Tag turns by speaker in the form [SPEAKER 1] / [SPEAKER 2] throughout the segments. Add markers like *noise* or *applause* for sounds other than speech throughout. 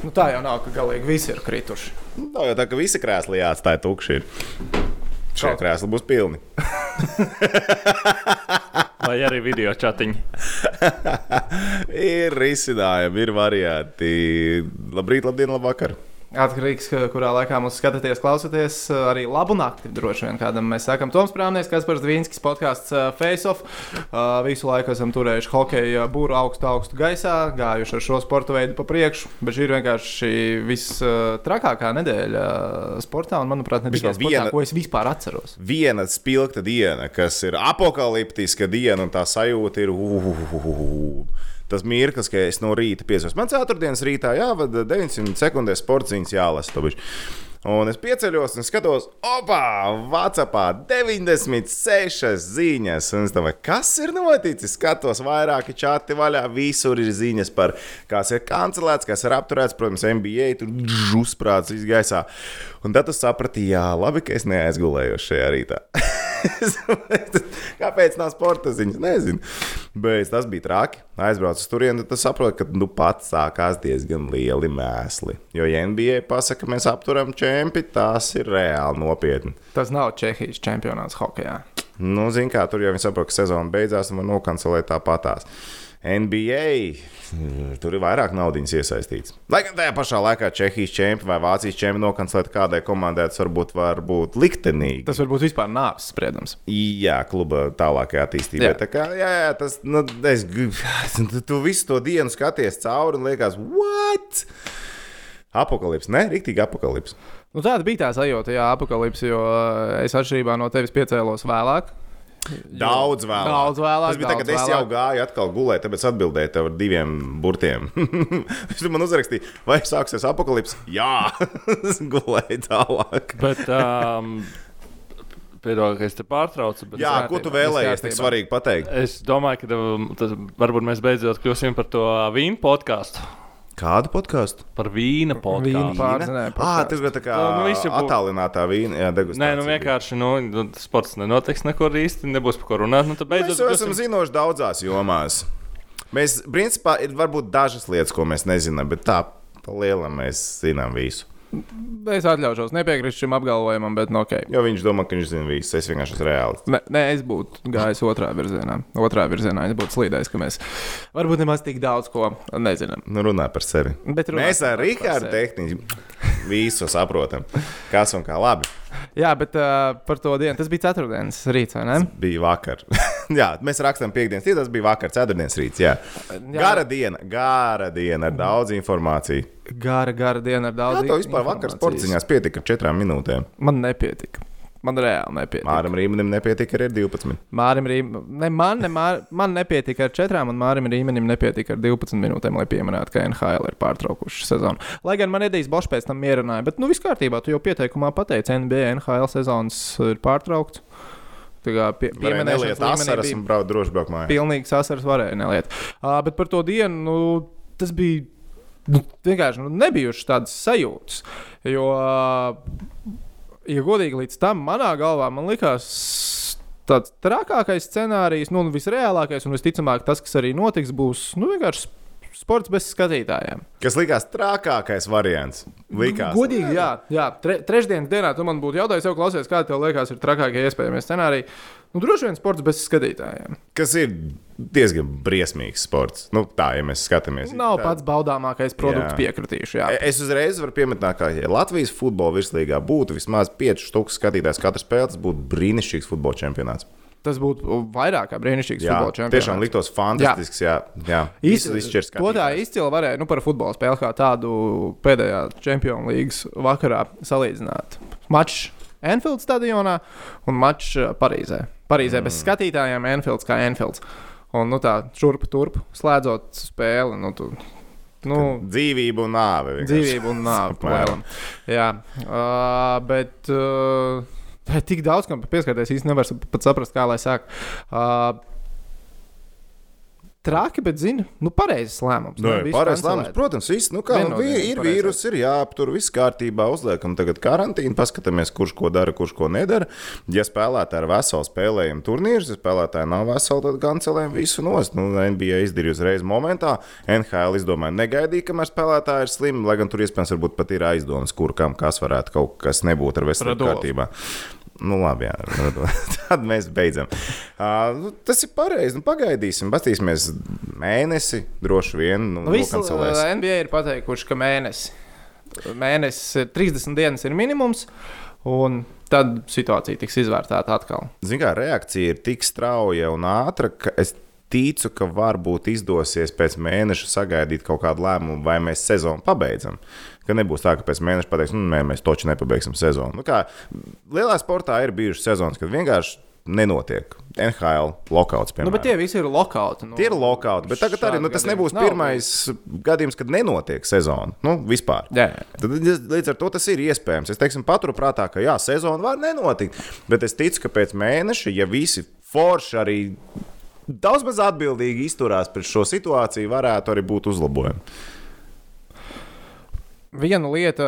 [SPEAKER 1] Nu, tā jau nav, ka galīgi visi ir krituši.
[SPEAKER 2] Tā jau tā, ka visi krēsli jāatstāj tukši. Ir. Šie
[SPEAKER 1] Kaut-
[SPEAKER 2] krēsli būs pilni. *laughs*
[SPEAKER 3] Vai arī video chatiņi. *laughs*
[SPEAKER 2] ir risinājumi, ir varianti. Labrīt, labdien, labvakar.
[SPEAKER 1] Atkarīgs, ka- kurā laikā mums skatāties, klausāties, arī labu nakti. Droši vien kādam mēs sakām, Toms Prāmnieks, kas par Zvīnskis podkāsts uh, Face Off. Uh, Visu laiku esam turējuši hokeju būru augstu, augstu gaisā, gājuši ar šo sporta veidu pa priekšu. Bet šī ir vienkārši vistrakākā nedēļa uh, sportā, un manuprāt, ne tikai
[SPEAKER 2] Vispār
[SPEAKER 1] sportā,
[SPEAKER 2] viena-
[SPEAKER 1] ko es vispār atceros.
[SPEAKER 2] Viena spilgta diena, kas ir apakaliptiska diena, un tā sajūta ir. Uh, Tas mirklis, ka es no rīta piesaistos. Man ceturtdienas rītā jāvada 900 sekundēs sports ziņas jālasa. to bišķi. Un es pieceļos un skatos, opā, Vācijā 96 ziņas. Un es domāju, kas ir noticis? Skatos, vairāki čati vaļā, visur ir ziņas par kas ir kancelēts, kas ir apturēts. Protams, NBA tur uzsprāts viss gaisā. Un tad tu saprati, jā, labi, ka es neaizgulēju šajā rītā. *laughs* *laughs* Kāpēc nav sporta ziņas? Nezinu. Bet tas bija traki. Aizbraucu uz turieni, tad saprotu, ka nu pats sākās diezgan lieli mēsli. Jo, ja NBA pasaka, ka mēs apturam čempi, tas ir reāli nopietni.
[SPEAKER 1] Tas nav Čehijas čempionāts hokeja.
[SPEAKER 2] Nu, zin kā, tur jau viņi saprot, ka sezona beidzās un var nokancelēt tāpatās. NBA. Tur ir vairāk naudas iesaistīts. Lai gan tajā pašā laikā Čehijas čempions vai Vācijas čempions nokancelēt kādai komandai, tas varbūt var būt liktenīgi.
[SPEAKER 1] Tas varbūt vispār nāves spriedums.
[SPEAKER 2] Jā, kluba tālākajā attīstībā.
[SPEAKER 1] Jā.
[SPEAKER 2] Tā kā, jā, jā, tas, nu, es, *laughs* tu- visu to dienu skaties cauri un liekas, what? Apokalips, ne? Rīktīgi apokalips.
[SPEAKER 1] Nu, tāda bija tā sajūta, jā, apakalipse, jo es atšķirībā no tevis piecēlos vēlāk.
[SPEAKER 2] Daudz vēlāk.
[SPEAKER 1] Daudz vēlāk,
[SPEAKER 2] Tas bija tā,
[SPEAKER 1] daudz
[SPEAKER 2] kad es jau gāju atkal gulēt, tāpēc atbildēju tev ar diviem burtiem. *laughs* Viņš man uzrakstīja, vai sāksies apakalips? Jā, *laughs* gulēju tālāk.
[SPEAKER 3] Bet, um, Piedod, ka es te pārtraucu. Bet
[SPEAKER 2] Jā, ko tu vēlējies? Tik svarīgi pateikt.
[SPEAKER 3] Es domāju, ka tas, varbūt mēs beidzot kļūsim par to vīnu podkāstu.
[SPEAKER 2] Kādu podkāstu?
[SPEAKER 3] Par vīna podkāstu.
[SPEAKER 1] pārzinēja.
[SPEAKER 2] Ah, tas bija tā kā
[SPEAKER 3] Nu, nu,
[SPEAKER 2] attālinātā vīna. Jā, degustācija
[SPEAKER 3] Nē, nu vienkārši nu, nu, sports nenotiks nekur īsti, nebūs par ko runāt. Nu, tad
[SPEAKER 2] Mēs
[SPEAKER 3] beidzot
[SPEAKER 2] jau esam zinoši daudzās jomās. Mēs, principā, ir varbūt dažas lietas, ko mēs nezinām, bet tā pa lielam mēs zinām visu.
[SPEAKER 1] Es atļaušos nepiekrist šim apgalvojumam, bet nu, ok.
[SPEAKER 2] Jo viņš domā, ka viņš zina visu. Es vienkārši esmu reāls.
[SPEAKER 1] Ne, ne, es būtu gājis otrā virzienā. Otrā virzienā es būtu slīdējis, ka mēs varbūt nemaz tik daudz ko nezinām.
[SPEAKER 2] Nu, runā par sevi.
[SPEAKER 1] Bet runā
[SPEAKER 2] Mēs ar Rīgārdu tehniski visu saprotam. Kas un kā labi.
[SPEAKER 1] Jā, bet uh, par to dienu tas bija ceturtdienas rīts, vai ne?
[SPEAKER 2] Bija vakar. *laughs* jā, mēs rakstām piekdienas rītā, tas bija vakar, ceturtdienas rīts. Jā. Gara diena, gara diena ar daudz informācijas.
[SPEAKER 1] Gara, gara diena ar daudz.
[SPEAKER 2] Jā, to vispār vakar sporta ziņās pietika ar četrām minūtēm.
[SPEAKER 1] Man nepietika. Man reāli nepietika.
[SPEAKER 2] Māram Rīmenim nepietika ar 12.
[SPEAKER 1] Mārim Rīmenim, ne, man, ne, mār, man nepietika ar 4, un Mārim Rīmenim nepietika ar 12 minūtēm, lai pieminētu, ka NHL ir pārtraukuši sezonu. Lai gan man Edijs Bošs pēc tam mierināja, bet nu viss kārtībā, tu jau pieteikumā pateici, NBA NHL sezonas ir pārtraukts. Tā kā pie,
[SPEAKER 2] neliet
[SPEAKER 1] līmenī
[SPEAKER 2] asaras
[SPEAKER 1] bija
[SPEAKER 2] un braukt droši braukt mājās.
[SPEAKER 1] pilnīgs asars varēja neliet. Uh, bet par to dienu, nu, tas bija. Nu, vienkārši nu, nebijušas tādas sajūtas. Jo, uh, ja godīgi līdz tam, manā galvā, man likās tāds trakākais scenārijs, nu, visreālākais un visticamāk tas, kas arī notiks, būs nu, vienkārši sports bez skatītājiem.
[SPEAKER 2] Kas likās trakākais variants? Likās.
[SPEAKER 1] Godīgi, jā, jā. Tre, trešdienas dienā tu man būtu jautājis, jau klausies, kāda tev liekas, ir trakākie iespējamie scenāriji. Nu, droši vien sports bez skatītājiem.
[SPEAKER 2] Kas ir diezgan briesmīgs sports. Nu, tā, ja mēs skatāmies.
[SPEAKER 1] Nav
[SPEAKER 2] tā.
[SPEAKER 1] pats baudāmākais produkts,
[SPEAKER 2] Jā.
[SPEAKER 1] piekritīšu. Jā.
[SPEAKER 2] Es uzreiz varu pieminēt, ka, ja Latvijas futbola virslīgā būtu vismaz 5 stūks skatītājs katru spēli, tas būtu brīnišķīgs futbola čempionāts.
[SPEAKER 1] Tas būtu vairāk kā brīnišķīgs
[SPEAKER 2] Jā,
[SPEAKER 1] futbola čempionāts.
[SPEAKER 2] tiešām liktos fantastisks. Jā, jā. Visu izšķirs
[SPEAKER 1] To tā izcili varēja nu, par futbola spēli kā tādu pēdējā Champions League vakarā salīdzināt. Mačs Enfield stadionā un mačs uh, Parīzē. Parīzē mm. bez skatītājiem, Enfields kā Enfields. Un nu, tā turp, turp, slēdzot spēli. Nu, tu, nu,
[SPEAKER 2] Dzīvība un nāve. vienkārši.
[SPEAKER 1] dzīvību un *laughs* palielam. Jā, uh, bet, uh, bet tik daudz, kam pieskarties īstenībā nevar pat saprast, kā lai sāk. Uh, traki, bet zinu, nu, pareizs lēmums.
[SPEAKER 2] Nu,
[SPEAKER 1] kancelēt.
[SPEAKER 2] lēmums, protams, viss, nu, kā, nu, ir
[SPEAKER 1] pareizais.
[SPEAKER 2] vīrus, ir jāaptur, viss kārtībā, uzliekam tagad karantīnu, paskatāmies, kurš ko dara, kurš ko nedara. Ja spēlētāji ir veseli, spēlējam turnīrus, ja spēlētāji nav veseli, tad kancelējam visu nost. Nu, NBA izdarīja uzreiz momentā, NHL izdomāja negaidīt, kamēr spēlētāji ir slimi, lai gan tur iespējams varbūt pat ir aizdomas, kur kam kas varētu kaut kas nebūt ar veselību kārtībā. Nu, labi, jā, *laughs* tad mēs beidzam. Uh, tas ir pareizi. Nu, pagaidīsim, paskatīsimies mēnesi, droši vien. Nu,
[SPEAKER 1] Nu, Visi NBA ir pateikuši, ka mēnesis, mēnesis ir 30 dienas ir minimums, un tad situācija tiks izvērtēta atkal.
[SPEAKER 2] Kā reakcija ir tik strauja un ātra, ka es ticu, ka varbūt izdosies pēc mēneša sagaidīt kaut kādu lēmumu, vai mēs sezonu pabeidzam. Ka nebūs tā, ka pēc mēneša pateiks, nu, nē, mēs taču nepabeigsim sezonu. Nu, kā, lielā sportā ir bijušas sezonas, kad vienkārši nenotiek. NHL lokauts, piemēram.
[SPEAKER 1] Nu, bet tie visi ir lokauti. Nu,
[SPEAKER 2] Tie ir lokauti, bet tagad arī nu, tas nebūs
[SPEAKER 1] nav
[SPEAKER 2] pirmais gadījums, kad nenotiek sezona. Nu, vispār.
[SPEAKER 1] Jā.
[SPEAKER 2] Tad, līdz ar to tas ir iespējams. Es teiksim, paturu prātā, ka jā, sezona var nenotikt. Bet es ticu, ka pēc mēneša, ja visi forši arī daudz maz atbildīgi izturās pret šo situāciju, varētu arī būt uzlabojumi.
[SPEAKER 1] Viena lieta,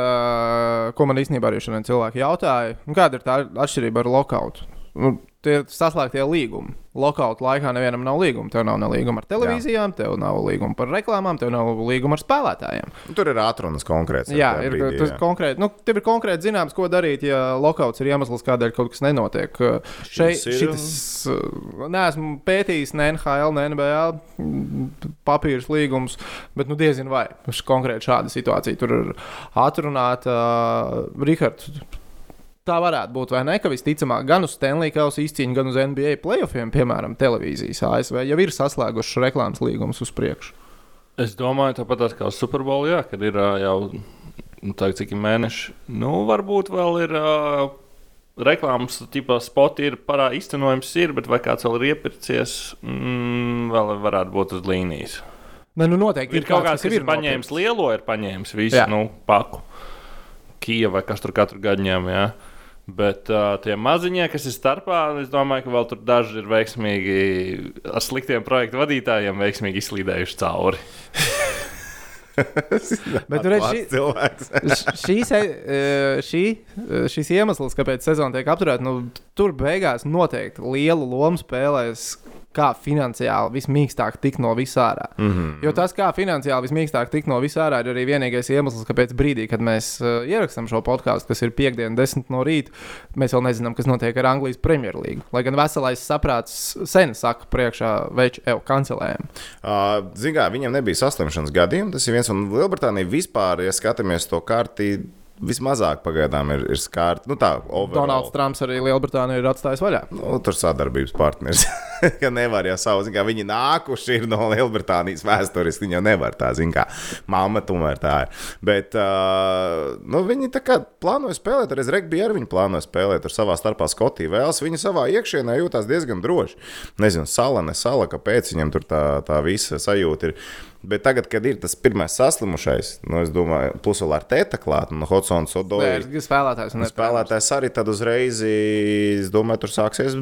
[SPEAKER 1] ko man īstenībā arī šodien cilvēki jautāja, nu, kāda ir tā atšķirība ar lokautu? Nu, tie ir saslēgtie līgumi. Lokauta laikā nevienam nav līguma. Tev nav ne līguma ar televīzijām, tev nav līguma par reklāmām, tev nav līguma ar spēlētājiem.
[SPEAKER 2] Tur ir atrunas konkrēts.
[SPEAKER 1] Jā, ir,
[SPEAKER 2] brīdī,
[SPEAKER 1] tas
[SPEAKER 2] jā.
[SPEAKER 1] konkrēti, nu, tev ir konkrēti zināms, ko darīt, ja lokauts ir iemesls, kādēļ kaut kas nenotiek. Šeit šitas, uh, neesmu pētījis ne NHL, ne NBA mm, papīrus līgumus, bet nu, diezin vai konkrēti šāda situācija tur ir atrunāta. Uh, Rihards, tā varētu būt, vai ne? Ka visticamāk, gan uz Stanley Kausa izcīņu, gan uz NBA playoffiem, piemēram, televīzijas ASV jau ir saslēgušas reklāmas līgumus uz priekšu.
[SPEAKER 3] Es domāju, tāpat kā uz Superbolu, jā, kad ir jau nu, tā, cik ir mēneši. Nu, varbūt vēl ir uh, reklāmas, tipā spoti ir parā izcenojums, ir, bet vai kāds vēl ir iepircies, mm, vēl varētu būt uz līnijas.
[SPEAKER 1] Ne, nu noteikti
[SPEAKER 3] Ir kaut kāds,
[SPEAKER 1] jau
[SPEAKER 3] kas ir paņēmis
[SPEAKER 1] nopirkts.
[SPEAKER 3] lielo, ir paņēmis visu
[SPEAKER 1] Jā.
[SPEAKER 3] nu, paku. Kijava vai kas tur katru gadu ņem. Jā. Bet uh, tie maziņie, kas ir starpā, es domāju, ka vēl tur daži ir veiksmīgi ar sliktiem projektu vadītājiem, veiksmīgi izslīdējuši cauri. *laughs*
[SPEAKER 1] Bet tur ir šī, *laughs* šīs, šī, šis iemesls, kāpēc sezona tiek apturēta, nu, tur beigās noteikti lielu lomu spēlēs. Kā finansiāli vismīkstāk tikt no visā ārā. Mm. -hmm. Jo tas, kā finansiāli vismīkstāk tikt no visā ārā, ir arī vienīgais iemesls, kāpēc brīdī, kad mēs uh, ierakstām šo podkāstu, kas ir piekdiena, desmit no rīta, mēs vēl nezinām, kas notiek ar Anglijas Premjerlīgu. Lai gan veselais saprāts sen saka, priekšā veids, evo, kancelējam.
[SPEAKER 2] Uh, Zinām, viņam nebija saslimšanas gadījumi. Tas ir viens no Lielbritānijas vispār, ja skatāmies to kārtī. Vismazāk pagaidām ir, ir skārta. Nu, tā, overall.
[SPEAKER 1] Donalds Trumps arī Lielbritāniju ir atstājis vaļā.
[SPEAKER 2] Nu, tur sadarbības partneris. *laughs* *laughs* ka nevar jau savu, zin kā, viņi nākuši ir no Lielbritānijas vēstures. Viņi jau nevar tā, zina, kā mamma tomēr tā ir. Bet uh, nu, viņi tā kā plānoja spēlēt, arī regbija arī viņi plānoja spēlēt ar savā starpā Skotiju vēlas. Viņi savā iekšienē jūtas diezgan droši. Nezinu, sala, ne sala, kāpēc viņam tur tā, tā visa sajūta ir. Bet tagad, kad ir tas pirmais saslimušais, nu, es domāju, plus vēl ar tēta klāt, no Hotsons
[SPEAKER 1] Nē,
[SPEAKER 2] Odoja.
[SPEAKER 1] spēlētājs. ne
[SPEAKER 2] Spēlētājs arī tad uzreiz, es domāju, tur sāksies.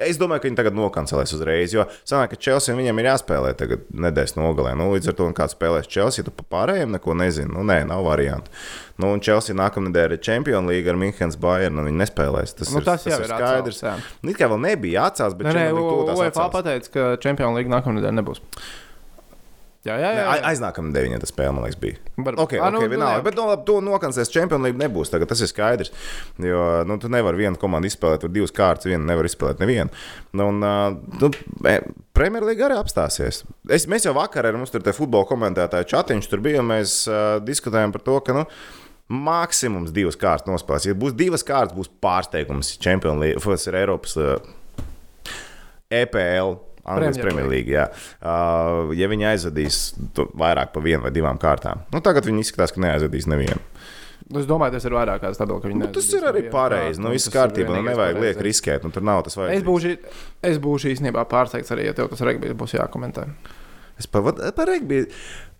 [SPEAKER 2] Es domāju, ka viņi tagad nokancelēs uzreiz, jo sanāk, ka Chelsea viņam ir jāspēlē tagad nedēļas nogalē. Nu, līdz ar to, kāds spēlēs Chelsea, tu pa pārējiem neko nezini. Nu, nē, nav variantu. Nu, un Chelsea nākamā nedēļa ir Champions League ar Münchenes Bayern, un viņi nespēlēs. Tas,
[SPEAKER 1] Nu,
[SPEAKER 2] ir,
[SPEAKER 1] tas ir
[SPEAKER 2] skaidrs.
[SPEAKER 1] atcelts, jā.
[SPEAKER 2] Nu, it kā vēl nebija atcēlts, bet atcelts.
[SPEAKER 1] pateica, ka Champions League nākamā nedēļa nebūs. Jā, jā, jā.
[SPEAKER 2] ai- Aiznākamā nedēļa tas spēle, man liekas, bija.
[SPEAKER 1] Varbūt.
[SPEAKER 2] Ok,
[SPEAKER 1] Ā,
[SPEAKER 2] ok,
[SPEAKER 1] nu, nu,
[SPEAKER 2] vienalga.
[SPEAKER 1] jā.
[SPEAKER 2] Bet no, labi, to nokancēs Champions League nebūs. Tagad tas ir skaidrs. Jo nu, tu nevari vienu komandu izspēlēt, tur divas kārtas, vienu nevar izspēlēt nevienu. Nu, un, nu, Premjerlīga arī apstāsies. Es, mēs jau vakar ar mums tur futbola komentētāju čatiņš tur bija, un mēs uh, diskutējām par to, ka. Nu, Maksimums divas kārtas nospēlēs. Ja būs divas kārtas, būs pārsteigums Champions League, Eiropas uh, EPL. Anglijas jā. Uh, ja viņi aizvadīs vairāk par vienu vai divām kārtām, nu, tagad viņi izskatās, ka neaizvadīs nevienu.
[SPEAKER 1] Es domāju, tas ir vairāk kā stabils.
[SPEAKER 2] Nu, tas ir arī pareizi. Nu, viss kārtībā. Nu, nevajag liek riskēt. Nu, tur nav tas
[SPEAKER 1] Es
[SPEAKER 2] vajag.
[SPEAKER 1] būšu, es būšu īstenībā pārsteigts arī, ja tev tas regbijs būs jākomentē.
[SPEAKER 2] Es par, par regbiju.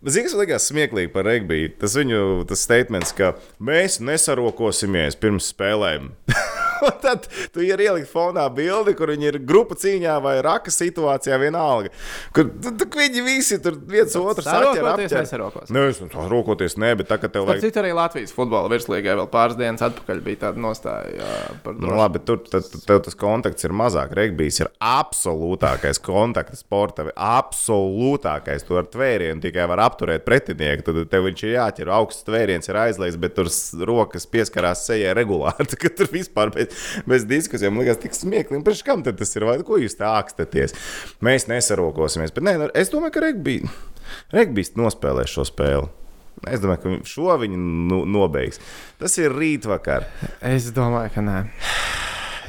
[SPEAKER 2] Zini, kas man liekas smieklīgi par regbiju? Tas viņu tas statements, ka mēs nesarokosimies pirms spēlēm. *laughs* *laughs* Tad tu ir ielikt fonā bildi, kur viņi ir grupu cīņā vai raka situācijā vienalga. Kur viņi visi tur viens otru apķer.
[SPEAKER 1] nesarokos.
[SPEAKER 2] Nu, es nu, rokoties ne, bet ka tev vajag.
[SPEAKER 1] citu, arī Latvijas futbola virslīgai vēl pāris dienas atpakaļ bija tāda nostāja par
[SPEAKER 2] Nu,
[SPEAKER 1] drošu.
[SPEAKER 2] labi, tur tad, tev tas kontakts ir mazāk. Regbijs ir absolūtākais kontakts sporta. Absolūtākais. Tu ar tvērienu tikai var apturēt pretinieku. Tad tev viņš ir jāķer. Augsts tvēriens ir aizliegts, bet tur rokas pieskarās sejai regulāri. *laughs* Tur vispār bez, bez diskusijām man liekas, tik smieklīgi. Priekš kam tad tas ir? Vai ko jūs tā ākstaties? Mēs nesarokosimies. Bet nē, nu, es domāju, ka regbijs, regbijs nospēlēs šo spēli. Es domāju, ka šo viņi nu, nobeigs. Tas ir rītvakar.
[SPEAKER 1] Es domāju, ka nē.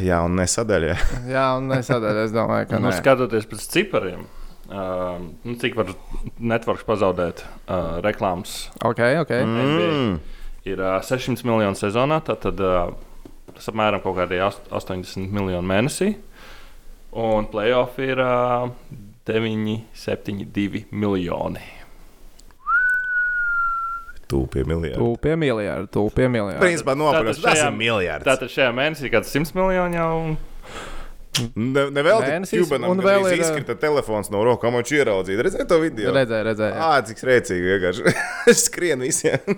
[SPEAKER 2] Jā, un nesadaļā. *laughs*
[SPEAKER 1] Jā, un nesadaļā. Es domāju, ka
[SPEAKER 3] Nu,
[SPEAKER 1] nē.
[SPEAKER 3] skatoties pēc cipariem, uh, nu, cik var networks pazaudēt uh, reklāmas
[SPEAKER 1] Ok, ok.
[SPEAKER 3] mm. ir uh, 600 miljonu sezonā, tad uh, tas apmēram kaut kādi ast- 80 miljoni mēnesī. Un playoff ir uh, 972 miljoni.
[SPEAKER 2] Tūpīgi miljardi.
[SPEAKER 1] Miljardu, tu pie miljardu.
[SPEAKER 2] Principā nopirkt, tas ir miljards.
[SPEAKER 3] Tātad šajā mēnesī kāds 100 miljoni jau.
[SPEAKER 2] Ne, ne vēl
[SPEAKER 1] Mēnesis,
[SPEAKER 2] tāds Cubanam,
[SPEAKER 1] un vēl ir,
[SPEAKER 2] izkrita telefons no rokām, viņš ieraudzīja. Redzēja to video?
[SPEAKER 1] Redzēju, redzēju. jā.
[SPEAKER 2] Ā, cik rēcīgi vienkārši. *laughs* Skrien visiem. *laughs*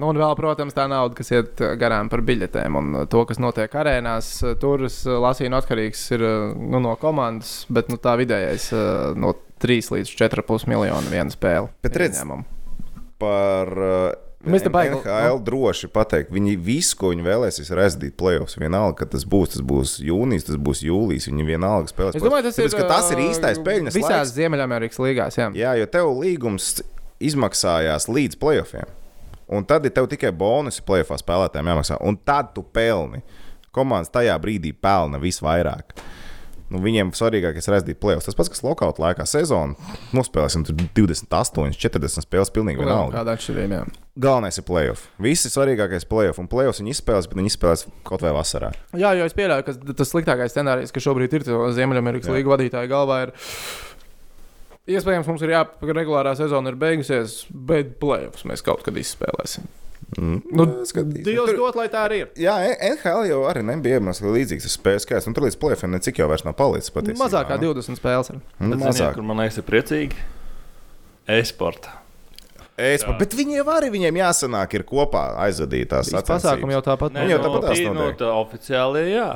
[SPEAKER 1] Nu, un vēl, protams, tā nauda, kas iet garām par biļetēm un to, kas notiek arēnās. Tur es uh, lasīju, no atkarīgs ir nu, no komandas, bet nu, tā vidējais no 3 līdz 4,5 miljonu viena spēle.
[SPEAKER 2] Bet redz,
[SPEAKER 1] ieņēmumu.
[SPEAKER 2] Par uh,
[SPEAKER 1] Mēs te baigi-
[SPEAKER 2] NHL droši pateikt, viņi visu, ko viņi vēlēsies, ir aizdīt playoffs. Vienalga, ka tas būs, tas būs jūnijas, tas būs jūlijas. Viņi vienalga spēlēs.
[SPEAKER 1] Es domāju, tas
[SPEAKER 2] Tāpēc,
[SPEAKER 1] ir,
[SPEAKER 2] tas ir īstais peļņas
[SPEAKER 1] Visās
[SPEAKER 2] laiks.
[SPEAKER 1] Ziemeļamerikas līgās, jā.
[SPEAKER 2] Jā, jo tev līgums izmaksājās līdz playoffiem. Un tad ir tev tikai bonusi playoffā spēlētājiem jāmaksā. Un tad tu pelni. Komandas tajā brīdī pelna visvairāk. Nu, viņiem svarīgākais ir aizdīt playoffs. Tas pats, kas lokāta laikā sezonā nospēlēsim tur 28, 40 spēles. Pilnīgi vienalga.
[SPEAKER 1] Kāda atšķirība?
[SPEAKER 2] Galvenais ir playoff. Visi svarīgākais playoff. Un playoffs viņi izspēlēs, bet viņi izspēlēs kaut vai vasarā.
[SPEAKER 1] Jā, jo es pieļauju, ka tas sliktākais scenārijs, kas šobrīd ir Ziemeļamerikas
[SPEAKER 2] Jā.
[SPEAKER 1] līniju vadītāju galvā, ir. Iespējams, mums ir jāpagaida, ka regulārā sezona ir beigusies, bet plēsoņus mēs kaut kad izspēlēsim.
[SPEAKER 2] Mm.
[SPEAKER 1] Nu. Dievs
[SPEAKER 2] Tur-
[SPEAKER 1] dod, lai tā arī ir.
[SPEAKER 2] Jā, NHL jau arī nebija mazliet līdzīgs tas spēles skaits. Un tur līdz playoffiem necik jau vairs nav palicis. Patiesībā,
[SPEAKER 1] Mazāk kā
[SPEAKER 2] nu.
[SPEAKER 1] 20 spēles. Ir.
[SPEAKER 2] Nu,
[SPEAKER 3] Bet, ziniet,
[SPEAKER 2] mazāk.
[SPEAKER 3] kur man liekas, ir priecīgi. E-sporta.
[SPEAKER 2] Es, bet viņiem arī viņiem jāsanāk ir kopā aizvadītās
[SPEAKER 1] Tas pasākums jau tāpat
[SPEAKER 3] Nē,
[SPEAKER 2] jau
[SPEAKER 3] nu,
[SPEAKER 2] tāpatās
[SPEAKER 3] tī- nu,
[SPEAKER 2] notiek.
[SPEAKER 3] tā oficiāli jā.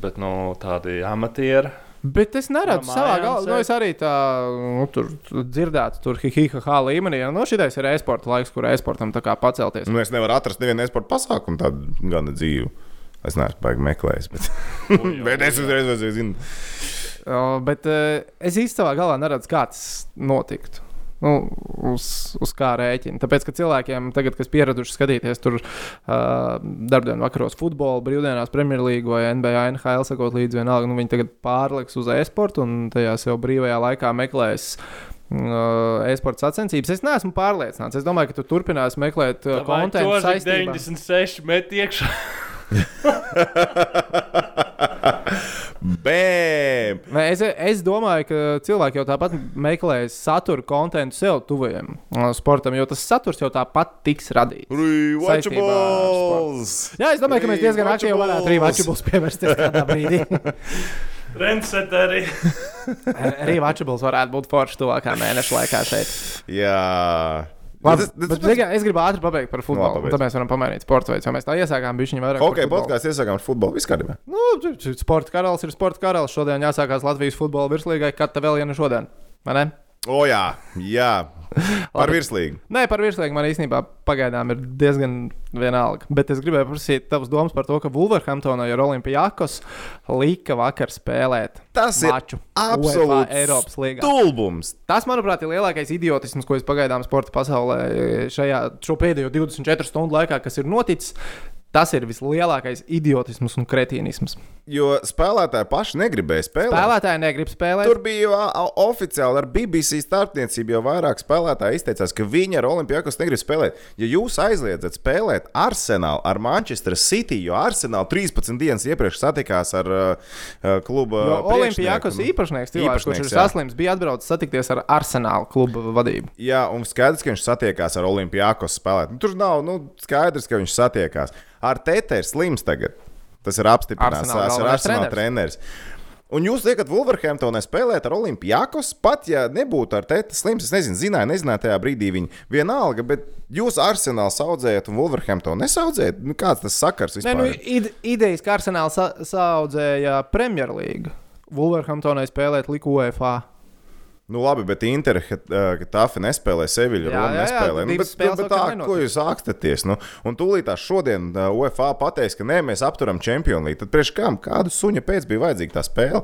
[SPEAKER 3] Bet nu, tādi amatieri.
[SPEAKER 1] Bet es neredzu
[SPEAKER 3] No
[SPEAKER 1] savā galvā, nu, es arī tā nu, tur, tur dzirdētu, tur hihiha līmenī. Nu, šitais ir e-sporta laiks, kur e-sportam tā kā pacelties.
[SPEAKER 2] Nu, es nevaru atrast nevienu esporta pasākumu tādu gana dzīvu. Es neesmu baigi meklējis, bet, *laughs* bet es uzreiz zinu.
[SPEAKER 1] Uh, bet uh, es īsti savā galvā neredzu, kā tas notiktu. Nu, uz, uz kā rēķina. Tāpēc, ka cilvēkiem, tagad, kas pieraduši skatīties tur uh, darbdienu vakaros futbolu, brīvdienās Premjerlīgu vai NBA, NHL, sakot līdzi vienalga, nu, viņi tagad pārliks uz e-sportu un tajā sev brīvajā laikā meklēs. E-sporta sacensības. Es neesmu pārliecināts. Es domāju, ka tu turpināsi meklēt kontekstu saistībā.
[SPEAKER 3] 96 met iekšā. *laughs* *laughs* *laughs*
[SPEAKER 2] Bēm!
[SPEAKER 1] Es, es domāju, ka cilvēki jau tāpat meklēs satura kontekstu sev tuvajam uh, sportam, jo tas saturs jau tāpat tiks radīts.
[SPEAKER 2] Rewatchables!
[SPEAKER 1] Jā, es domāju, ka mēs diezgan aktīvi varētu Watchables pievērsties kādā brīdī. *laughs*
[SPEAKER 3] Renseteri. *laughs*
[SPEAKER 1] arī Watchables varētu būt forši tuvākā mēneša laikā šeit.
[SPEAKER 2] Jā.
[SPEAKER 1] Labi,
[SPEAKER 2] Tas- tas-
[SPEAKER 1] bet, bet, es gribu ātri pabeigt par futbolu.
[SPEAKER 2] pabeidz.
[SPEAKER 1] Tad mēs varam pamainīt sporta veidu. Mēs tā iesākām, bija viņa vairāk. futbolu.
[SPEAKER 2] podkāstā iesākām ar futbolu. Viss kārtībā.
[SPEAKER 1] Nu, sporta karalis ir sporta karalis. Šodien jāsākās Latvijas futbola virslīgai. Kad tā vēl viena šodien? Vai ne?
[SPEAKER 2] O, jā, jā. Par virslīgu.
[SPEAKER 1] Nē, par virslīgu man īstenībā pagaidām ir diezgan vienalga. Bet es gribēju prasīt tavas domas par to, ka Wolverhamptonā ar Olimpijakos lika vakar spēlēt
[SPEAKER 2] Tas ir
[SPEAKER 1] maču
[SPEAKER 2] absolūts
[SPEAKER 1] UEFA Eiropas līgā.
[SPEAKER 2] Stulbums.
[SPEAKER 1] Tas, manuprāt, ir lielākais idiotisms, ko es pagaidām sporta pasaulē šajā pēdējo 24 stundu laikā, kas ir noticis. Tas ir vislielākais idiotisms un kretīnisms.
[SPEAKER 2] Jo spēlētāji paši negribēja spēlēt.
[SPEAKER 1] Spēlētāji negrib spēlēt.
[SPEAKER 2] Tur bija jau oficiāli ar BBC starpniecību, jau vairāk spēlētāji izteicās, ka viņi ar Olimpijākos negrib spēlēt. Ja jūs aizliedzat spēlēt Arsenālu ar Manchester City, jo Arsenāla 13 dienas iepriekš satikās ar uh, kluba priekšnieku,
[SPEAKER 1] Olimpijakos
[SPEAKER 2] nu,
[SPEAKER 1] īpašnieks, cilvēks, kurš ir saslims, bija atbraucis satikties ar Arsenālu kluba vadību.
[SPEAKER 2] Jā, un skaidrs, ka viņš satiekās ar Olimpijākos spēlēt. Nu, tur nav nu, skaidrs, ka viņš satiekās. Ar Tēta ir slims tagad. Tas ir apstiprināts. Tas ir Arsenal treneris. Un jūs liekat, Wolverhamptonē spēlēt ar Olimpijākos, pat ja nebūtu ar Tēta slims, es nezinu, zināju, nezināju tajā brīdī viņa vienalga, bet jūs Arsenālu saudzējat un Wolverhamptonu nesaudzējat? Nu, kāds tas sakars vispār?
[SPEAKER 1] nu,
[SPEAKER 2] ir?
[SPEAKER 1] ide, idejas, ka Arsenāls sa saudzēja Premjerlīgu. Wolverhamptonai spēlēt liku UEFA.
[SPEAKER 2] Nu, labi, bet Inter, ka, ka Tafa nespēlē Seviļu,
[SPEAKER 1] Jā,
[SPEAKER 2] Roma
[SPEAKER 1] jā, jā,
[SPEAKER 2] nespēlē. Nu, bet, bet
[SPEAKER 1] vēl
[SPEAKER 2] tā,
[SPEAKER 1] kā
[SPEAKER 2] ko jūs ākstaties? Nu, un tūlīt tā šodien uh, UEFA pateiks, ka nē, mēs apturam Champions League. Tad priekš kam? Kādu suņa pēc bija vajadzīga tā spēle?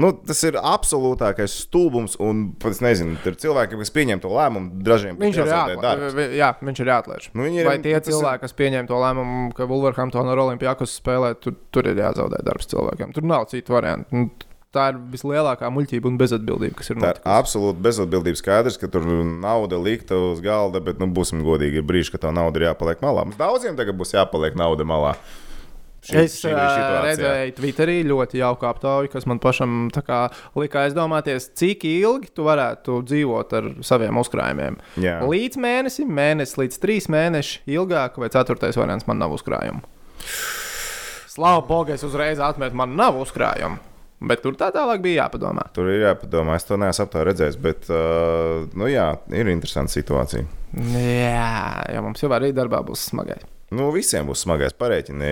[SPEAKER 2] Nu, tas ir absolūtākais stulbums, un pat es nezinu, tur ir cilvēki, kas pieņem to lēmumu, dažiem
[SPEAKER 1] Viņš ir, jāatlaiž. jā, viņš ir jāatlaiž.
[SPEAKER 2] Nu, ir-
[SPEAKER 1] Vai tie
[SPEAKER 2] ir-
[SPEAKER 1] cilvēki, kas pieņem to lēmumu, ka Wolverhamptona ar Olimpijākus spēlē, tur, tur ir jāzaudē darbs cilvēkiem. Tur nav citu variantu. Nu, Tā ir vislielākā muļķība un bezatbildība, kas ir notikusi.
[SPEAKER 2] absolūti bezatbildība. Skaidrs, ka tur nauda likta uz galda, bet, nu, būsim godīgi, ir brīži, ka tā nauda ir jāpaliek malā. Daudziem tagad būs jāpaliek nauda malā. Šī-
[SPEAKER 1] Es
[SPEAKER 2] šī
[SPEAKER 1] redzēju Twitterī ļoti jauku aptauju, kas man pašam kā lika aizdomāties, cik ilgi tu varētu dzīvot ar saviem uzkrājumiem.
[SPEAKER 2] Jā.
[SPEAKER 1] Līdz mēnesim, mēnesis līdz trīs mēneši ilgāk, vai ceturtais variants man nav uzkrājumu. Slavu Bogu, es uzreiz atmetu, man nav uzkrājumu. Bet tur tā tālāk bija jāpadomā.
[SPEAKER 2] Tur ir jāpadomā, es to neesmu aptauju redzējis, bet, uh, nu jā, ir interesanta situācija.
[SPEAKER 1] Jā, jo mums jau arī darbā būs smagais.
[SPEAKER 2] Nu, visiem būs smagais pareiķini,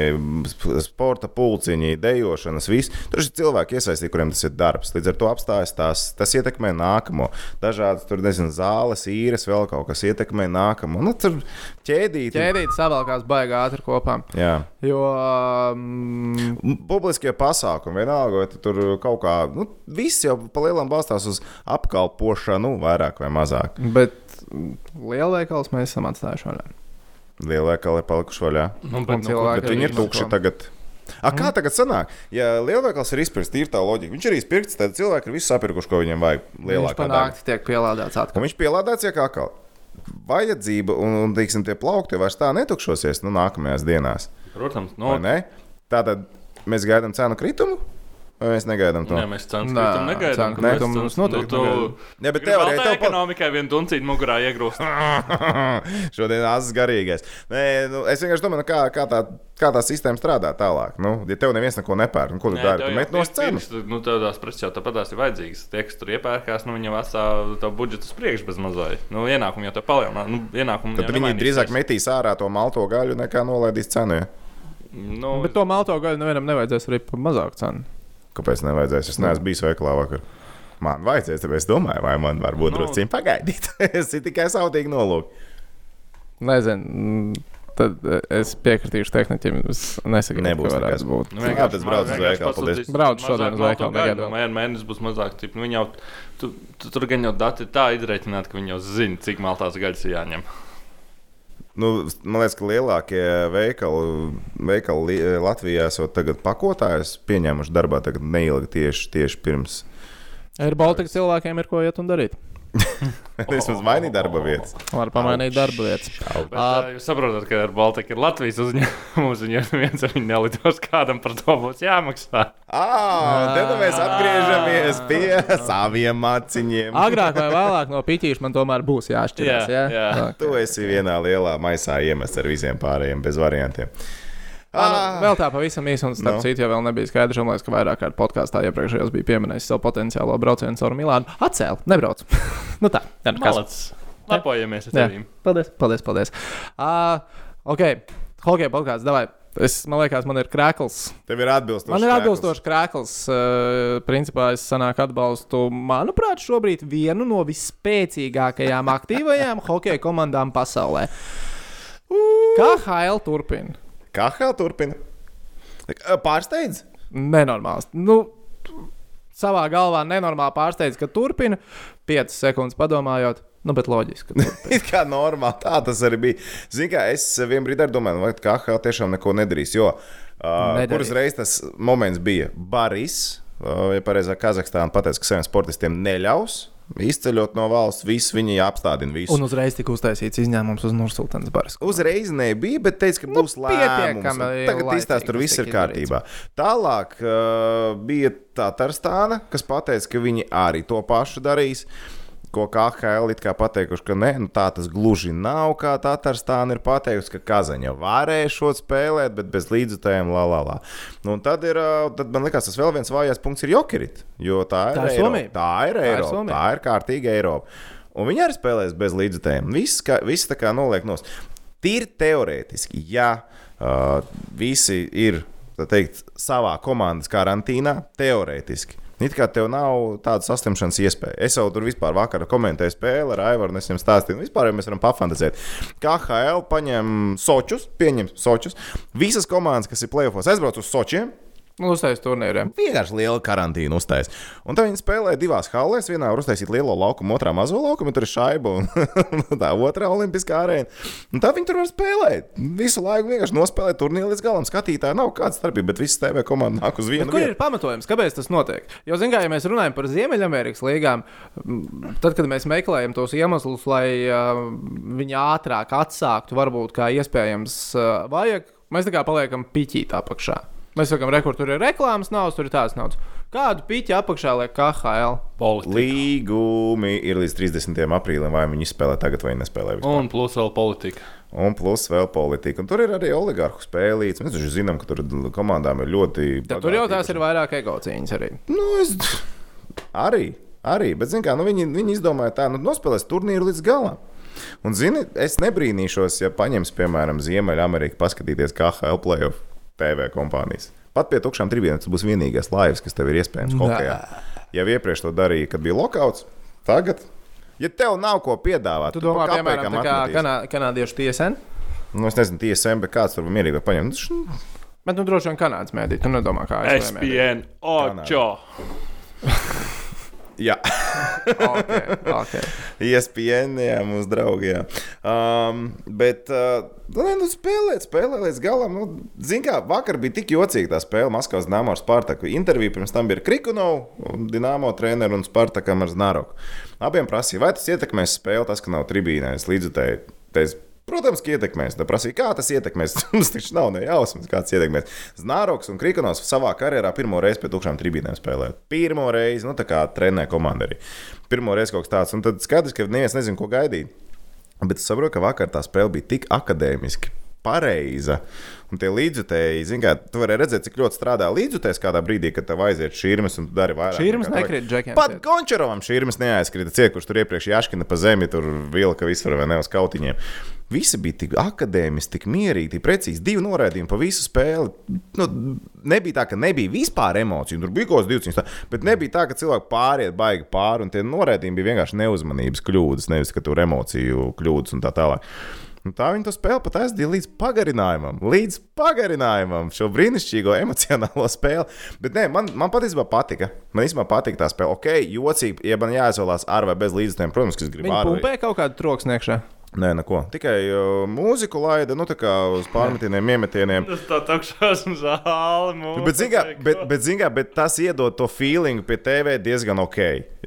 [SPEAKER 2] sporta pulciņi, dejošanas, viss. Tur ir cilvēki iesaistīti, kuriem tas ir darbs. Līdz ar to apstājas tās, tas ietekmē nākamo. Dažādas tur, nezinu, zāles, īres, vēl kaut kas ietekmē nākamo. Nu, tur ķēdīt.
[SPEAKER 1] Ķēdīt savalkās baigā ātri kopā.
[SPEAKER 2] Jā.
[SPEAKER 1] Jo um,
[SPEAKER 2] Publiskie pasākumi, vienalga, vai tu tur kaut kā, nu, viss jau pa lielam balstās uz apkalpošanu, vairāk vai mazāk.
[SPEAKER 1] Bet lielveikals mēs esam atstājuši vaļā.
[SPEAKER 2] Lielveikali ir palikuši vaļā.
[SPEAKER 3] Nu,
[SPEAKER 1] Un
[SPEAKER 3] bet, nu,
[SPEAKER 1] cilvēki
[SPEAKER 2] Bet viņi ir
[SPEAKER 1] izmanto.
[SPEAKER 2] tukši tagad. A, kā tagad sanāk? Ja lielveikals ir izpirkts, ir tā loģika. Viņš ir izpirkts, tad cilvēki ir visu sapirkuši, ko viņiem vajag. Lielākā daļa.
[SPEAKER 1] tiek pielādēts
[SPEAKER 2] Un
[SPEAKER 1] atpakaļ.
[SPEAKER 2] viņš pielādēts jau kā atkal. Vajadzība un, un teiksim, tie plaukti vairs tā netukšosies nu, nākamajās dienās.
[SPEAKER 3] Protams,
[SPEAKER 2] vai
[SPEAKER 3] no,
[SPEAKER 2] Ne? Tātad mēs gaidām cenu kritumu, vai mēs negaidām to?
[SPEAKER 3] Nē, mēs cenas
[SPEAKER 1] Nē,
[SPEAKER 3] kritumu negaidām.
[SPEAKER 1] cenu
[SPEAKER 3] ka mēs
[SPEAKER 1] kritumu
[SPEAKER 3] cenas-
[SPEAKER 1] mums noteikti
[SPEAKER 3] nu, tu-.
[SPEAKER 2] Jā, bet teorijā
[SPEAKER 3] tā ekonomikai vienu tuncīti mugurā iegrūst. *laughs*
[SPEAKER 2] Šodien asins garīgais. Nē, nu, es vienkārši domāju, nu, kā, kā, tā, kā tā sistēma strādā tālāk. Nu, ja tev neviens neko nepērk, nu, ko tu
[SPEAKER 3] Nē,
[SPEAKER 2] dari? Tu met no cenas.
[SPEAKER 3] Nu, tev tās preces jau tāpat ir vajadzīgas. Tie, kas tur iepērkās, nu, viņi jau atstāja to budžetu uz priekšu bez mazai. Nu, ienākumu jau te palielināt. Nu, ienākumu
[SPEAKER 2] Tad viņi drīzāk metīs ārā to malto gaļu nekā nolaidīs cenu. Ja?
[SPEAKER 3] Nu,
[SPEAKER 1] Bet to malto gaļu nevienam nevajadzēs arī par mazāku cenu.
[SPEAKER 2] Kāpēc nevajadzēs? Es neesmu bijis veikalā vakar. Man vajadzēs, tāpēc es domāju, vai man varbūt
[SPEAKER 3] Nu.
[SPEAKER 2] drusku pagaidīt. *laughs* es tikai sautīgi nolūki.
[SPEAKER 1] Nezinu. mm, Tad eh, es piekritīšu tehniķim. Es nesaku,
[SPEAKER 2] Nebūs
[SPEAKER 1] ka varētu būt.
[SPEAKER 3] Nu,
[SPEAKER 2] Jā,
[SPEAKER 3] vienkārši
[SPEAKER 2] tas brauc uz veikalu, paldies.
[SPEAKER 1] Brauc šodien uz veikalu,
[SPEAKER 3] gaļu,
[SPEAKER 1] negaidot.
[SPEAKER 3] nu, Vienu mēnesi būs mazāk. Tip, nu, jau, tu, tu, tur gan jau dati tā izreikināti, ka viņi jau zina, cik maltās gaļas jāņem.
[SPEAKER 2] Nu, man liekas, ka lielākie veikali, veikali Li- Latvijā esot tagad pakotājus pieņēmuši darbā neilgi tieši, tieši pirms.
[SPEAKER 1] Ir Baltika cilvēkiem ir ko iet un darīt. *laughs*
[SPEAKER 2] Vismaz mainīt darba vietas.
[SPEAKER 1] Var pamainīt darba vietas.
[SPEAKER 3] Bet, uh, jūs saprotat, ka ar Baltiku ir Latvijas uzņēmums, un ja viens ar viņu nelidos, kādam par to būs jāmaksā.
[SPEAKER 2] Ah, tad mēs atgriežamies pie saviem maciņiem.
[SPEAKER 1] Agrāk vai vēlāk no pitīša man tomēr būs jāšķirās.
[SPEAKER 3] Jā,
[SPEAKER 1] Jā,
[SPEAKER 3] jā.
[SPEAKER 2] Tu esi vienā lielā maisā iemests ar visiem pārējiem bez variantiem.
[SPEAKER 1] Ah, nu, vēl tā pavisam īsi, un starp
[SPEAKER 2] Nu.
[SPEAKER 1] no. citu, jau vēl nebija skaidrs. Man liekas, ka vairāk kārt podkāstā iepriekšējos bija pieminējis savu potenciālo braucienu caur Milānu. Atcēl, nebrauc. *laughs* nu tā, nu kas.
[SPEAKER 3] Malacis. Lepojamies ar tevi.
[SPEAKER 1] Paldies, paldies. paldies. Uh, ok, hockey podkāsts. Davai. Es, man liekas, man ir krēkls.
[SPEAKER 2] Tev ir atbilstoši.
[SPEAKER 1] Man ir atbilstošs krēkls. Uh, principā es sanāku atbalstu, manuprāt, šobrīd vienu no visspēcīgākajām aktīvajām hockey komandām pasaulē. Kā HL turpina?
[SPEAKER 2] Hēl turpina? Pārsteidz?
[SPEAKER 1] Nenormāls. Nu, savā galvā nenormāli pārsteidz, ka turpina 5 sekundes padomājot. Nu, bet loģiski. ka. *laughs*
[SPEAKER 2] It kā normāli tā tas arī bija. Zini, kā es vienā brīdī domāju, vai KHL tiešām neko nedarīs. Jo uh,
[SPEAKER 1] Nedarīs.
[SPEAKER 2] kur uzreiz tas moments bija Baris, uh, ja pareizāk Kazahstāna pateica, ka saviem sportistiem neļaus izceļot no valsts, visu viņi apstādina. Visu.
[SPEAKER 1] Un uzreiz tika uztaisīts izņēmums uz Nursultānas baras.
[SPEAKER 2] Uzreiz nebija, bet teica, ka
[SPEAKER 1] Nu,
[SPEAKER 2] būs lēmums. Tagad izstāsta, tur viss ir kārtībā. Tālāk uh, bija Tatarstāna, kas teica, ka viņi arī to pašu darīs. Ko it kā pateikuši, ka ne, nu, tā tas gluži nav, kā Tatārstāna ir pateikusi, ka Kazaņa varēja šo spēlēt, bet bez līdzutējiem, la, la, la. Nu, tad, ir, tad man liekas, tas vēl viens vājais punkts ir Jokerit, jo tā ir
[SPEAKER 1] Tā ir
[SPEAKER 2] Eiropa. Tā ir
[SPEAKER 1] Tā ir
[SPEAKER 2] Eiropa. Tā ir kārtīga Eiropa. Un viņi arī spēlēs bez līdzutējiem. Viss, kā, viss tā kā noliek nos. Tīri teorētiski, ja uh, visi ir teikt, savā komandas karantīnā, teorētiski. It kā tev nav tāda saslimšanas iespēja. Es jau tur vispār vakarā komentēju spēli ar Aivaru, un es viņam stāstīju, nu, vispār jau mēs varam pafantazēt. KHL paņem Sočus, pieņem Sočus. Visas komandas, kas ir plēsofos, aizbrauc uz Sočiem.
[SPEAKER 1] Nu, Uztais turnīriem.
[SPEAKER 2] Vienkārši liela karantīna uztais. Un tad viņi spēlē divās halēs. Vienā var uztaisīt lielo laukumu, otrā mazo laukumu, tur ir šaiba un *laughs* tā otrā olimpiskā arēna. Un tā viņi tur var spēlēt. Visu laiku vienkārši nospēlēt turnīru līdz galam. Skatītāji nav kāda starpība, bet visas TV komanda nāk uz vienu
[SPEAKER 1] Kur ir
[SPEAKER 2] vietu.
[SPEAKER 1] pamatojums, kāpēc tas notiek? Jo, zināmā mērā, ja mēs runājam par Ziemeļamerikas līgām, tad, kad mēs meklējam tos iemeslus, lai uh, viņi ātrāk atsāktu, varbūt kā iespējams uh, vajag, mēs tā kā paliekam piķīt apakšā. Mēs sakām, rekur, tur ir reklāmas naudas, tur ir tāds naudas. Kādu piķi apakšā liek KHL?
[SPEAKER 3] Politika.
[SPEAKER 2] Līgumi ir līdz 30. aprīlim, vai viņi spēlē tagad vai nespēlē. vispār.
[SPEAKER 3] Un plus vēl politika.
[SPEAKER 2] Un plus vēl politika. Un tur ir arī oligarhu spēlīts. Mēs taču zinām, ka tur komandām ir ļoti.
[SPEAKER 1] Tad tur jau tās ir vairāk ego cīņas arī.
[SPEAKER 2] Nu, es... Arī, arī. Bet, zini, kā, nu, viņi, viņi izdomāja tā, nu, nospēlēs turnīru līdz galam. Un, zini, es nebrīnīšos, ja paņems, piemēram, Ziemeļameriku, paskatīties KHL playoff TV kompānijas. Pat pie tukšām tribīnēm tas būs vienīgais laivs, kas tev ir iespējams hokeja. Jau iepriekš to darīja, kad bija lokauts. Tagad, ja tev nav ko piedāvāt,
[SPEAKER 1] Tu
[SPEAKER 2] tad
[SPEAKER 1] domā, piemēram, kā kanā, kanādiešu tieseni?
[SPEAKER 2] Nu, es nezinu, TSM, bet kāds tur var mierīgi paņemt. Nu,
[SPEAKER 1] Bet, nu, droši vien kanādas mēdī. Tu nedomā, kā mēdī.
[SPEAKER 3] SPN 8.
[SPEAKER 2] Jā,
[SPEAKER 1] okay, okay.
[SPEAKER 2] ESPN, jā, mūsu draugi. Jā. Um, bet, uh, nu, nē, nu, spēlēt, spēlēt līdz galam. Nu, Ziniet, kā vakar bija tik jocīga tā spēle Maskavas Dāmā ar Spartaku. Intervija pirms tam bija ar Krikunovu, Dienāmo treneru un Spartakam ar Znaroku. Abiem prasīja, vai tas ietekmēs spēli, tas, ka nav tribīnēs līdzutēji. Protams, ka ietekmēs. Tad prasīja, kā tas ietekmēs. *laughs* Mums taču nav ne jausmas, kā tas ietekmēs. Znaroks un Krikonovs savā karjerā pirmo reizi pie tukšām tribīnēm spēlēja. Pirmo reizi, nu tā kā trenē komanda arī. Pirmo reizi kaut kas tāds. Un tad skaidrs, ka neviens nezina, ko gaidīt. Bet es saprotu, ka vakar tā spēle bija tik akadēmiski. Pareiza. Un tie līdzjutēji, zināmā mērā, tu vari redzēt, cik ļoti strādā līdzjutējs kādā brīdī, kad tev aiziet šīrmas un dari vairāk.
[SPEAKER 1] Šīrmas nekrīt džekiem
[SPEAKER 2] Pat. Gončarovam šīrmas neaizkrita ciet, kurš tur iepriekš jāškina pa zemi, tur vilka visur vai ne uz kautiņiem. Visi bija tik akadēmiski, tik mierīgi, tik precīzi. Divi noraidījumi pa visu spēli. Nu, nebija tā, ka nebija vispār emociju. Tur bija kaut kas divs, bet nebija tā, ka cilvēki pāriet baigi pāri. Un tie noraidījumi bija vienkārši neuzmanības kļūdas, nevis ka tur emociju kļūdas un tā tālāk. Un tā viņi to spēli pat aizdīja līdz pagarinājumam, līdz pagarinājumam, šo brīnišķīgo emocionālo spēli. Bet nē, man, man patiesībā patika. Man īstenībā patika tā spēle. Ok, jocīgi, ja man jāizvēlās ar vai bez līdzekļiem, protams, ka es gribu
[SPEAKER 1] Viņi
[SPEAKER 2] ar.
[SPEAKER 1] pumpē kaut kādu troksni iekšā.
[SPEAKER 2] Nē, neko. Tikai uh, mūziku laida, nu tā kā uz pārmetieniem, iemetieniem.
[SPEAKER 3] Tas tā takšās *laughs* un zāli.
[SPEAKER 2] Bet, zingā, bet, bet, zingā, bet tas iedod to feelingu pie TV diezgan ok.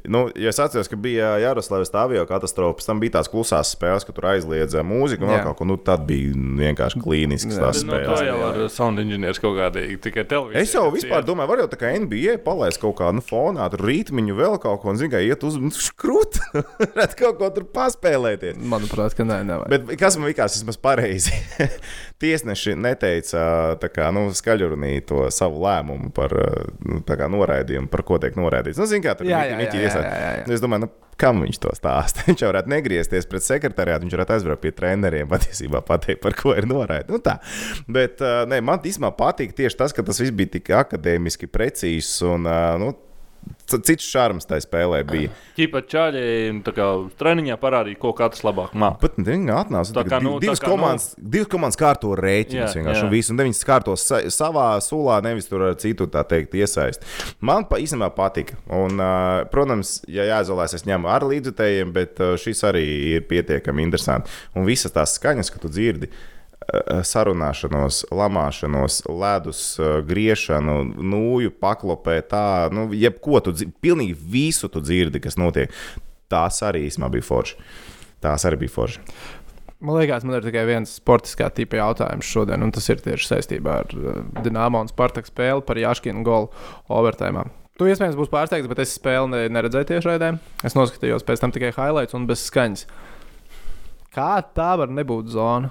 [SPEAKER 2] Nu, ja es atceros, ka bija Jaroslavas avio katastrofa, pēc tam bija tās klusās spēles, ka tur aizliedza mūziku un
[SPEAKER 1] Jā.
[SPEAKER 2] kaut ko. Nu, tad bija vienkārši klīnisks
[SPEAKER 1] Jā.
[SPEAKER 2] tās
[SPEAKER 3] Nu, to
[SPEAKER 2] spēles.
[SPEAKER 3] jau ar sound inženieris kaut kādīgi tikai televīzijā.
[SPEAKER 2] Es jau vispār domāju, var jau tā kā NBA palaist kaut kādu nu, fonā, tur rītmiņu vēl kaut ko, un zinu, kā iet uz skrūti, *laughs* redz kaut ko tur paspēlēties.
[SPEAKER 1] Manuprāt, ka nē, nevajag.
[SPEAKER 2] Bet kas man likās vismaz pareizi? *laughs* Tiesneši neteica kā, nu, skaļrunī to savu lēmumu par nu, kā noraidījumu, par ko tiek noraidīts. Nu, zin, kā,
[SPEAKER 1] Jā, jā, jā, jā, jā, jā.
[SPEAKER 2] Es domāju, nu, kam viņš to stāsta? *laughs* Viņš jau varētu negriezties pret sekretariātu, viņš varētu aizbraukt pie treneriem, patiesībā pateikt, par ko ir noraidīts. Nu, tā. Bet nē, man īstenībā patīk tieši tas, ka tas viss bija tik akadēmiski precīzs un nu, cits šarms tajā spēlē bija.
[SPEAKER 3] Ķipa čaļi tā kā treniņā parādīja, ko katrs labāk māca.
[SPEAKER 2] Pat viņi atnāca.
[SPEAKER 3] Tā kā, nu, tā
[SPEAKER 2] divas,
[SPEAKER 3] kā, nu-
[SPEAKER 2] komandas, divas komandas kārto rēķinus. Vienkārši,
[SPEAKER 3] jā.
[SPEAKER 2] un visu, un viņas kārto sa savā sulā, nevis tur ar citu tā teikt iesaist. Man pa, īstenībā patika. Un, uh, protams, ja jāizolēs, es ņemu ar līdzutējiem, bet uh, šis arī ir pietiekami interesants. Un visas tās skaņas, ko tu dzirdi. uh, Sarunāšanos, lamāšanos, ledus, uh, griešanu, nūju, paklopē, tā, nu, jebko tu dzirdi, pilnīgi visu tu dzirdi, kas notiek. Tās arī īstenībā bija forši. Tās arī bija forši.
[SPEAKER 1] Man liekas, man ir tikai viens sportiskā tipa jautājums šodien, un tas ir tieši saistībā ar uh, Dienāmo un Spartaku spēli par Jāškinu golu overtime. Tu iespējams būsi pārsteigts, bet es spēli ne, neredzēju tiešraidē. Es noskatījos pēc tam tikai highlights un bez skaņas. Kā tā var nebūt zona?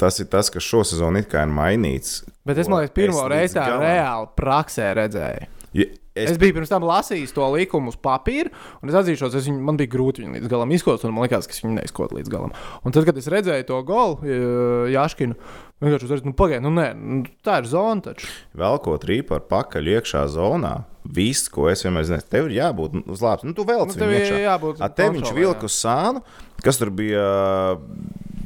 [SPEAKER 2] Tas ir tas, kas šosezon ir mainīts.
[SPEAKER 1] Bet es domāju, ka pirmo reizi tā reāli praksē redzēju.
[SPEAKER 2] Ja,
[SPEAKER 1] Es, es biju pirms tam lasījis to likumu uz papīra, un es atzīšos, es viņu, man bija grūti viņu līdz galam izkot, un man liekas, ka es viņu neizkotu līdz galam. Un tad, kad es redzēju to golu, Jāškinu, vienkārši uzreiz, nu, pagaidi, nu, nē, nu, tā ir zona taču.
[SPEAKER 2] Velkot rīpu ar pakaļ iekšā zonā, viss, ko es vienmēr zinu, tev ir jābūt uz lāpas. Nu, tu vēl
[SPEAKER 1] Nu, tev ir jābūt
[SPEAKER 2] A te viņš vilka uz sānu, kas tur bija.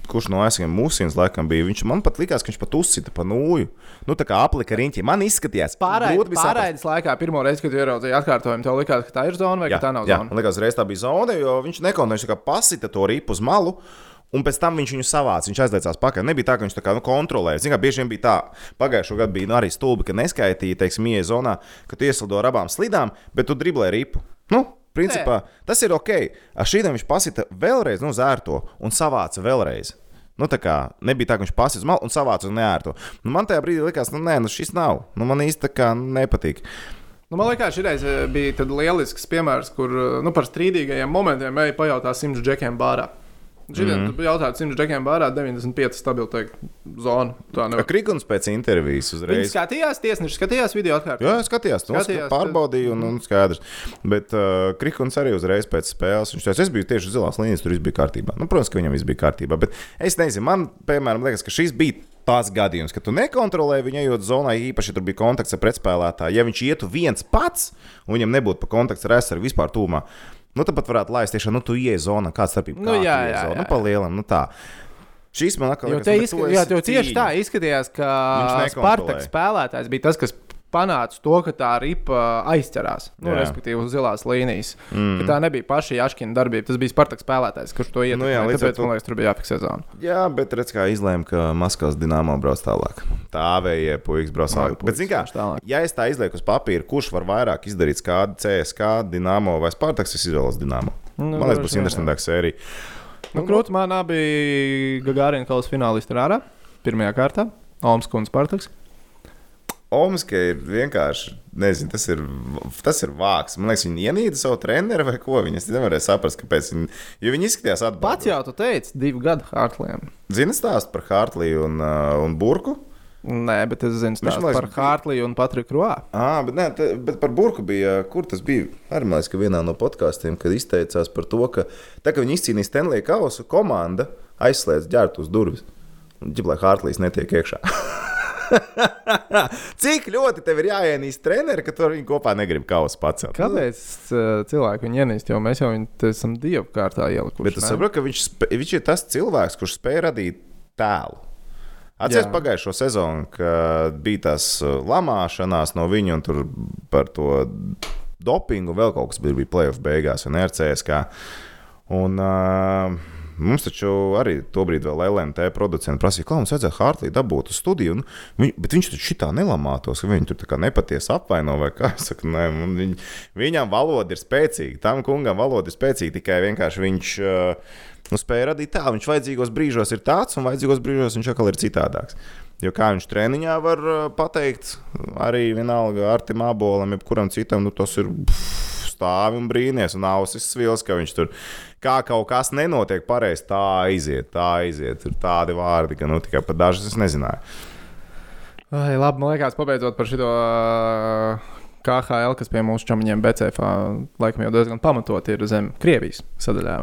[SPEAKER 2] Kurš no aizsargiem mūsīnas laikam bija? Viņš man pat likās, ka viņš pat uzsita pa nūju. Nu, tā kā aplika riņķi. Man izskatījās,
[SPEAKER 1] Pārraid,
[SPEAKER 2] grūti bija saprast.
[SPEAKER 1] laikā, pirmo reizi, kad ieraudzīju atkārtojumu, tev likās, ka tā ir zona vai
[SPEAKER 2] Jā,
[SPEAKER 1] ka tā nav
[SPEAKER 2] jā,
[SPEAKER 1] zona.
[SPEAKER 2] man liekas, reiz tā bija zona, jo viņš nekontrolēja, kā pasita to ripu uz malu. Un pēc tam viņš viņu savāca. Viņš aizliecās pakaļ. Nebija tā, ka viņš tā kā nu, kontrolēja. Zinām, bieži vien bija tā. Pagājušā gada bija nu, arī stulbi, ka neskaitīja, teiksim, ieeja zonā, ka tu ieslido ar abām slidām, bet tu driblē ripu. Nu, principā tas ir ok. Ar šīm viņš pasita vēlreiz nu, uz ērto un savāca vēlreiz. Nu, tā kā nebija tā, ka viņš pasita uz malu un savāca uz neērto. Nu, man tajā brīdī likās, nu, nē, nu, šis nav. Nu, man īsti nepatīk.
[SPEAKER 1] Nu, man liekas, šī bija tāds lielisks piemērs, kur nu, par strīdīgajiem momentiem ej pajautā simts džekiem bārā.
[SPEAKER 2] Mhm.
[SPEAKER 1] mm. jautājums simts džekiem bārā, 95 stabili teikt, zona. Tā nevar.
[SPEAKER 2] Krikuns pēc intervijas
[SPEAKER 1] Viņi
[SPEAKER 2] uzreiz.
[SPEAKER 1] skatījās, tiesneši skatījās video atkārtot.
[SPEAKER 2] Jā, es skatījos, nu,
[SPEAKER 1] Skatījās,
[SPEAKER 2] pārbaudīju, un, un skaidrs. Bet uh, Krikuns arī uzreiz pēc spēles. Viņš teica, es biju tieši uz zilās līnijas, tur viss bija kārtībā. Nu, protams, ka viņam viss bija kārtībā. Bet es nezinu, man, piemēram, liekas, ka šis bija tāds gadījums, ka tu nekontrolēji viņu ejot zonā, īpaši, ja tur bija kontakts ar pretspēlētāju. Ja viņš ietu viens pats, un viņam nebūtu pa kontakts ar aizsargu vispār tūmā, nu, tad pat varētu laist tiešām, nu, tu ieej zonā, kāda starpība.
[SPEAKER 1] Nu,
[SPEAKER 2] kā tu
[SPEAKER 1] jā,
[SPEAKER 2] ieej
[SPEAKER 1] jā, jā,
[SPEAKER 2] Nu, pa lielam, nu tā. Šīs man atkal nu, tu
[SPEAKER 1] jā, tev tieši tā izskatījās, ka. Spartaks spēlētājs bija tas, kas panāca to, ka tā ripa aizķerās. Nu,
[SPEAKER 2] Jā.
[SPEAKER 1] respektīvi, uz zilās līnijas. Mm. Tā nebija paša Jaškina darbība. Tas bija Spartaks spēlētājs, kurš to ietekmēja.
[SPEAKER 2] Nu jā,
[SPEAKER 1] Nu, tāpēc,
[SPEAKER 2] to-
[SPEAKER 1] man liekas, tur bija jāfiksē zona.
[SPEAKER 2] Jā, bet redz, kā izlēma, ka Maskavas dīnāmā brauc tālāk. Tā avējie puikas brauc tālāk. Bet, zini, kā,
[SPEAKER 1] tālāk.
[SPEAKER 2] ja es tā izlieku uz papīra, kurš var vairāk izdarīt kādu CSK, Dienāmo vai Spartaks, es izvēlos Dienāmo.
[SPEAKER 1] Nu,
[SPEAKER 2] Man liekas, būs interesantāka sērija.
[SPEAKER 1] Nu, Krūtis man abi Gagārina kalas finālisti ir ārā. Pirmajā kārtā un Spartaks.
[SPEAKER 2] Omska ir vienkārši, nezinu, tas ir, tas ir vāks. Man liekas, viņi ienīda savu treneru vai ko. Viņi es nevarēju saprast, kāpēc. Viņi, jo viņi izskatījās atbildīgi.
[SPEAKER 1] jau tu teici, divu gadu Hartliem.
[SPEAKER 2] Zini stāstu par Hartliju un, uh, un Burku?
[SPEAKER 1] Nē, bet es zinu
[SPEAKER 2] man liekas,
[SPEAKER 1] par
[SPEAKER 2] bija-
[SPEAKER 1] Hartliju un Patriku Roā.
[SPEAKER 2] Ah, bet, nē, te, bet par burbuļu bija. Kur tas bija? Arī man liekas, ka vienā no podkāstiem, kad izteicās par to, ka tā kā viņi izcīnīja Stanley kausu, komanda aizslēdz ģērbtus durvis. Ģiplē Hārtlīs netiek iekšā. *laughs* *laughs* Cik ļoti tev ir jāienīst treneri, ka viņu kopā negribi kausu pacelt?
[SPEAKER 1] Kāpēc uh, cilvēki viņu ienīst? Jo mēs jau viņu esam dievu kārtā ielikuši.
[SPEAKER 2] Bet es saprotu, ka viņš, spē, viņš ir tas cilvēks, kurš spēj radīt tēlu. Atcerieties pagājušo sezonu, kad bija tās uh, lamāšanās no viņa un tur par to dopingu vēl kaut kas bija, bija playoff beigās un RCSK. Un, uh, Mums taču arī tobrīd vēl LNT producents prasīja, kā mums vajadzētu Hartlī dabūt uz studiju. Un, viņ, bet viņš taču šitā nelamātos, ka viņi tur nepatiesi apvaino vai kā. *laughs* Saku, nē, viņ, viņam valoda ir spēcīga, tam kungam valoda ir spēcīga, tikai vienkārši viņš uh, nu, spēja radīt tā. Viņš vajadzīgos brīžos ir tāds, un vajadzīgos brīžos viņš atkal ir citādāks. Jo kā viņš treniņā var uh, pateikt, arī vienalga Artim Abolam, jebkuram citam, nu, tas ir pff, stāvi un brīnīties, un ausis svils, ka viņš tur kā kaut kas nenotiek pareizi, tā aiziet, tā aiziet. Tur tādi vārdi, ka nu, tikai par dažus es nezināju.
[SPEAKER 1] Ai, labi, man liekas, pabeidzot par šo KHL, kas pie mūsu čomiņiem BCF laikam jau diezgan pamatot ir zem Krievijas sadaļā?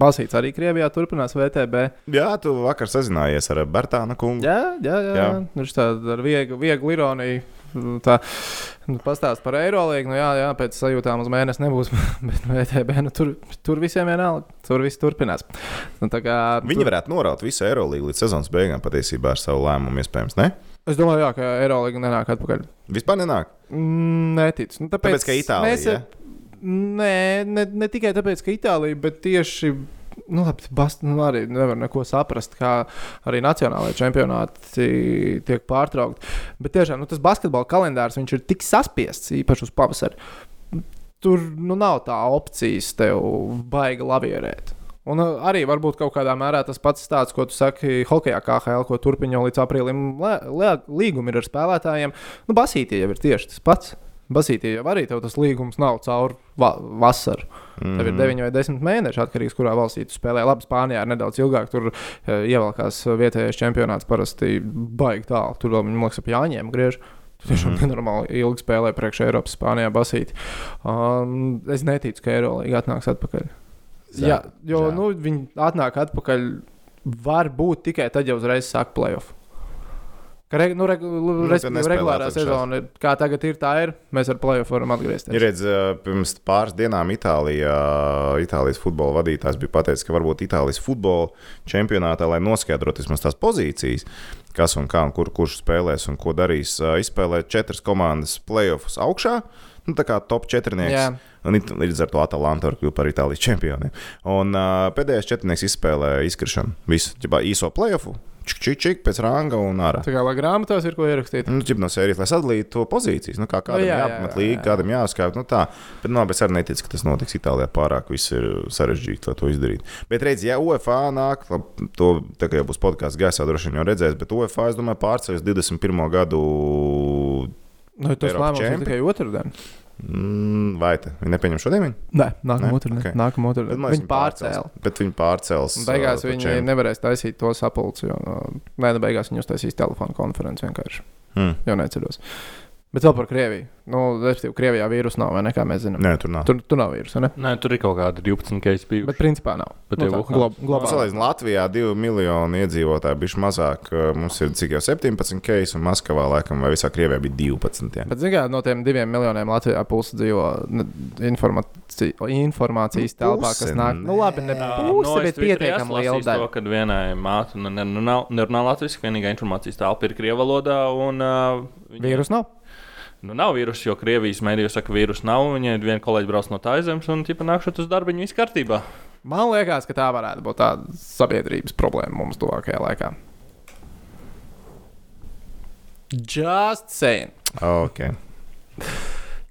[SPEAKER 1] Balsīts arī Krievijā turpinās VTB.
[SPEAKER 2] Jā, tu vakar sazinājies ar Bertāna kungu.
[SPEAKER 1] Jā, jā, jā.
[SPEAKER 2] Jā.
[SPEAKER 1] jā. Viņš tādu ar vieglu, vieglu ironiju. Tā nu, pastāst par Eirolandu. Nu, jā, jā, pēc sajūtām uz mēnesi nebūs. *laughs* Bet VTB nu, tur, tur visiem vienalga. Tur viss turpinās. Nu, kā,
[SPEAKER 2] Viņi varētu noraut visu Eirolandu līdz sezonas beigām patiesībā ar savu lēmumu, iespējams. Ne?
[SPEAKER 1] Es domāju, jā, ka Eirolanda nenāk atpakaļ.
[SPEAKER 2] Vispār nenāk.
[SPEAKER 1] Mm, Neticu. Nu, tāpēc,
[SPEAKER 2] Tāpēc, ka Itālija,
[SPEAKER 1] Mēs,
[SPEAKER 2] ja?
[SPEAKER 1] nē, ne, ne tikai tāpēc, ka Itālija, bet tieši. Nu, labi, bast, nu, arī nevar neko saprast, kā arī nacionālajie čempionāti tiek pārtraukti. Bet tiešām nu, tas basketbola kalendārs ir tik saspiests, īpaši uz pavasari. Tur nu, nav tā opcijas tev baigi lavierēt. Un uh, arī varbūt kaut kādā mērā tas pats stāsts, ko tu saki hokeja KHL, ko turpina jau līdz aprīlim lē- lē- līgumi ir ar spēlētājiem. Nu, Basītī jau ir tieši tas pats. Basītī jau arī tas līgums nav caur va vasaru. Mm. Tev ir 9 vai 10 mēneši, atkarīgs no kurā valstī tu spēlē. Labi, Spānijā ir nedaudz ilgāk, tur uh, ievelkās vietējais čempionāts parasti baigi tālu. Tur vēl viņi liekas ap jāņem griež. Tu tiešām mm -hmm. nenormāli ilgi spēlē priekš Eiropas, Spānijā basīti. Um, es neticu, ka Eirolandā atnāks atpakaļ. Zā, Jā, jo žā. nu, viņi atnāk atpakaļ. Var būt tikai tad, ja uzreiz sāk playoff. Ka re, nu, reg, nu, regulārā sezona, kā tagad ir, tā ir. Mēs ar playoff varam atgriezties.
[SPEAKER 2] Ja redz, pirms pāris dienām Itālijā, Itālijas futbola vadītājs bija pateicis, ka varbūt Itālijas futbola čempionātā, lai noskaidrotu vismaz tās pozīcijas, kas un kā un kur, kurš spēlēs un ko darīs. Izspēlēt četras komandas playoffs augšā. Nu, tā kā top 4. Un līdz ar to Atalanta var kļūt par Itālijas čempioniem. Un uh, pēdējais četrnieks izspēlēja izkrišanu. Visu ģibā, īso playoffu. Čik, čik, čik, pēc ranga un ārā.
[SPEAKER 1] Tā kā lai grāmatās ir ko ierakstīt.
[SPEAKER 2] Nu, ģip no sērijas, lai sadalītu to pozīcijas. Nu, kā kādam nu, jā, jāpamet līga, kādam jāskait. Nu, tā. Bet, nu, es arī neticu, ka tas notiks Itālijā pārāk. Viss ir sarežģīti, lai to izdarītu. Bet, redziet, ja UEFA nāk, to tā kā jau būs podkāsts gaisā, droši vien jau redzēs, bet UEFA, es domāju, pārceļas 21. gadu.
[SPEAKER 1] Nu, tas lēmums tikai otrdien.
[SPEAKER 2] Mm, vai te? Viņi nepieņem šodien? Viņu?
[SPEAKER 1] Nē, nākamā otrdienā. Okay. Nākamā otrdienā. Viņi pārcēla.
[SPEAKER 2] Bet viņi pārcēls.
[SPEAKER 1] Un beigās uh, viņi čem. nevarēs taisīt to sapulci. Jo, uh, nē, nu beigās viņi uztaisīs telefonu konferenci vienkārši. Hmm. Jo neceļos. Bet vēl par Krieviju. Nu, respektīvi, Krievijā vīrusu nav, vai ne? Kā mēs zinām.
[SPEAKER 2] Nē, tur nav.
[SPEAKER 1] Tur, tur nav vīrusu. Ne?
[SPEAKER 3] Nē, tur ir kaut kāda 12 case bijusi.
[SPEAKER 1] Bet principā nav.
[SPEAKER 3] Bet nu,
[SPEAKER 1] tā,
[SPEAKER 3] glo
[SPEAKER 1] globāli.
[SPEAKER 2] Salīdzinājumā Latvijā 2 miljoni iedzīvotāji bija mazāk. Mums ir cik jau 17 case, un Maskavā laikam vai visā Krievijā bija 12. Jā.
[SPEAKER 1] Bet, zinām, no tiem diviem miljoniem Latvijā pulsa dzīvo informāci informācijas telpā, kas nāk. Nu, labi, ne puse, no, bet pietiekami liela daļa.
[SPEAKER 3] Kad vienai māte nu, nerunā latviešu, vienīgā informācijas telpa ir krievu valodā. Un, uh,
[SPEAKER 1] viņa... Vīrus nav.
[SPEAKER 3] Nu, nav vīrusu, jo Krievijas mēdījos saka, ka vīrusu nav. Viņai viena kolēģi brauc no tā zemes un tipa, nākšot uz darbu, viņa viss kārtībā.
[SPEAKER 1] Man liekas, ka tā varētu būt tāda sabiedrības problēma mums tuvākajā laikā. Just saying.
[SPEAKER 2] Okay.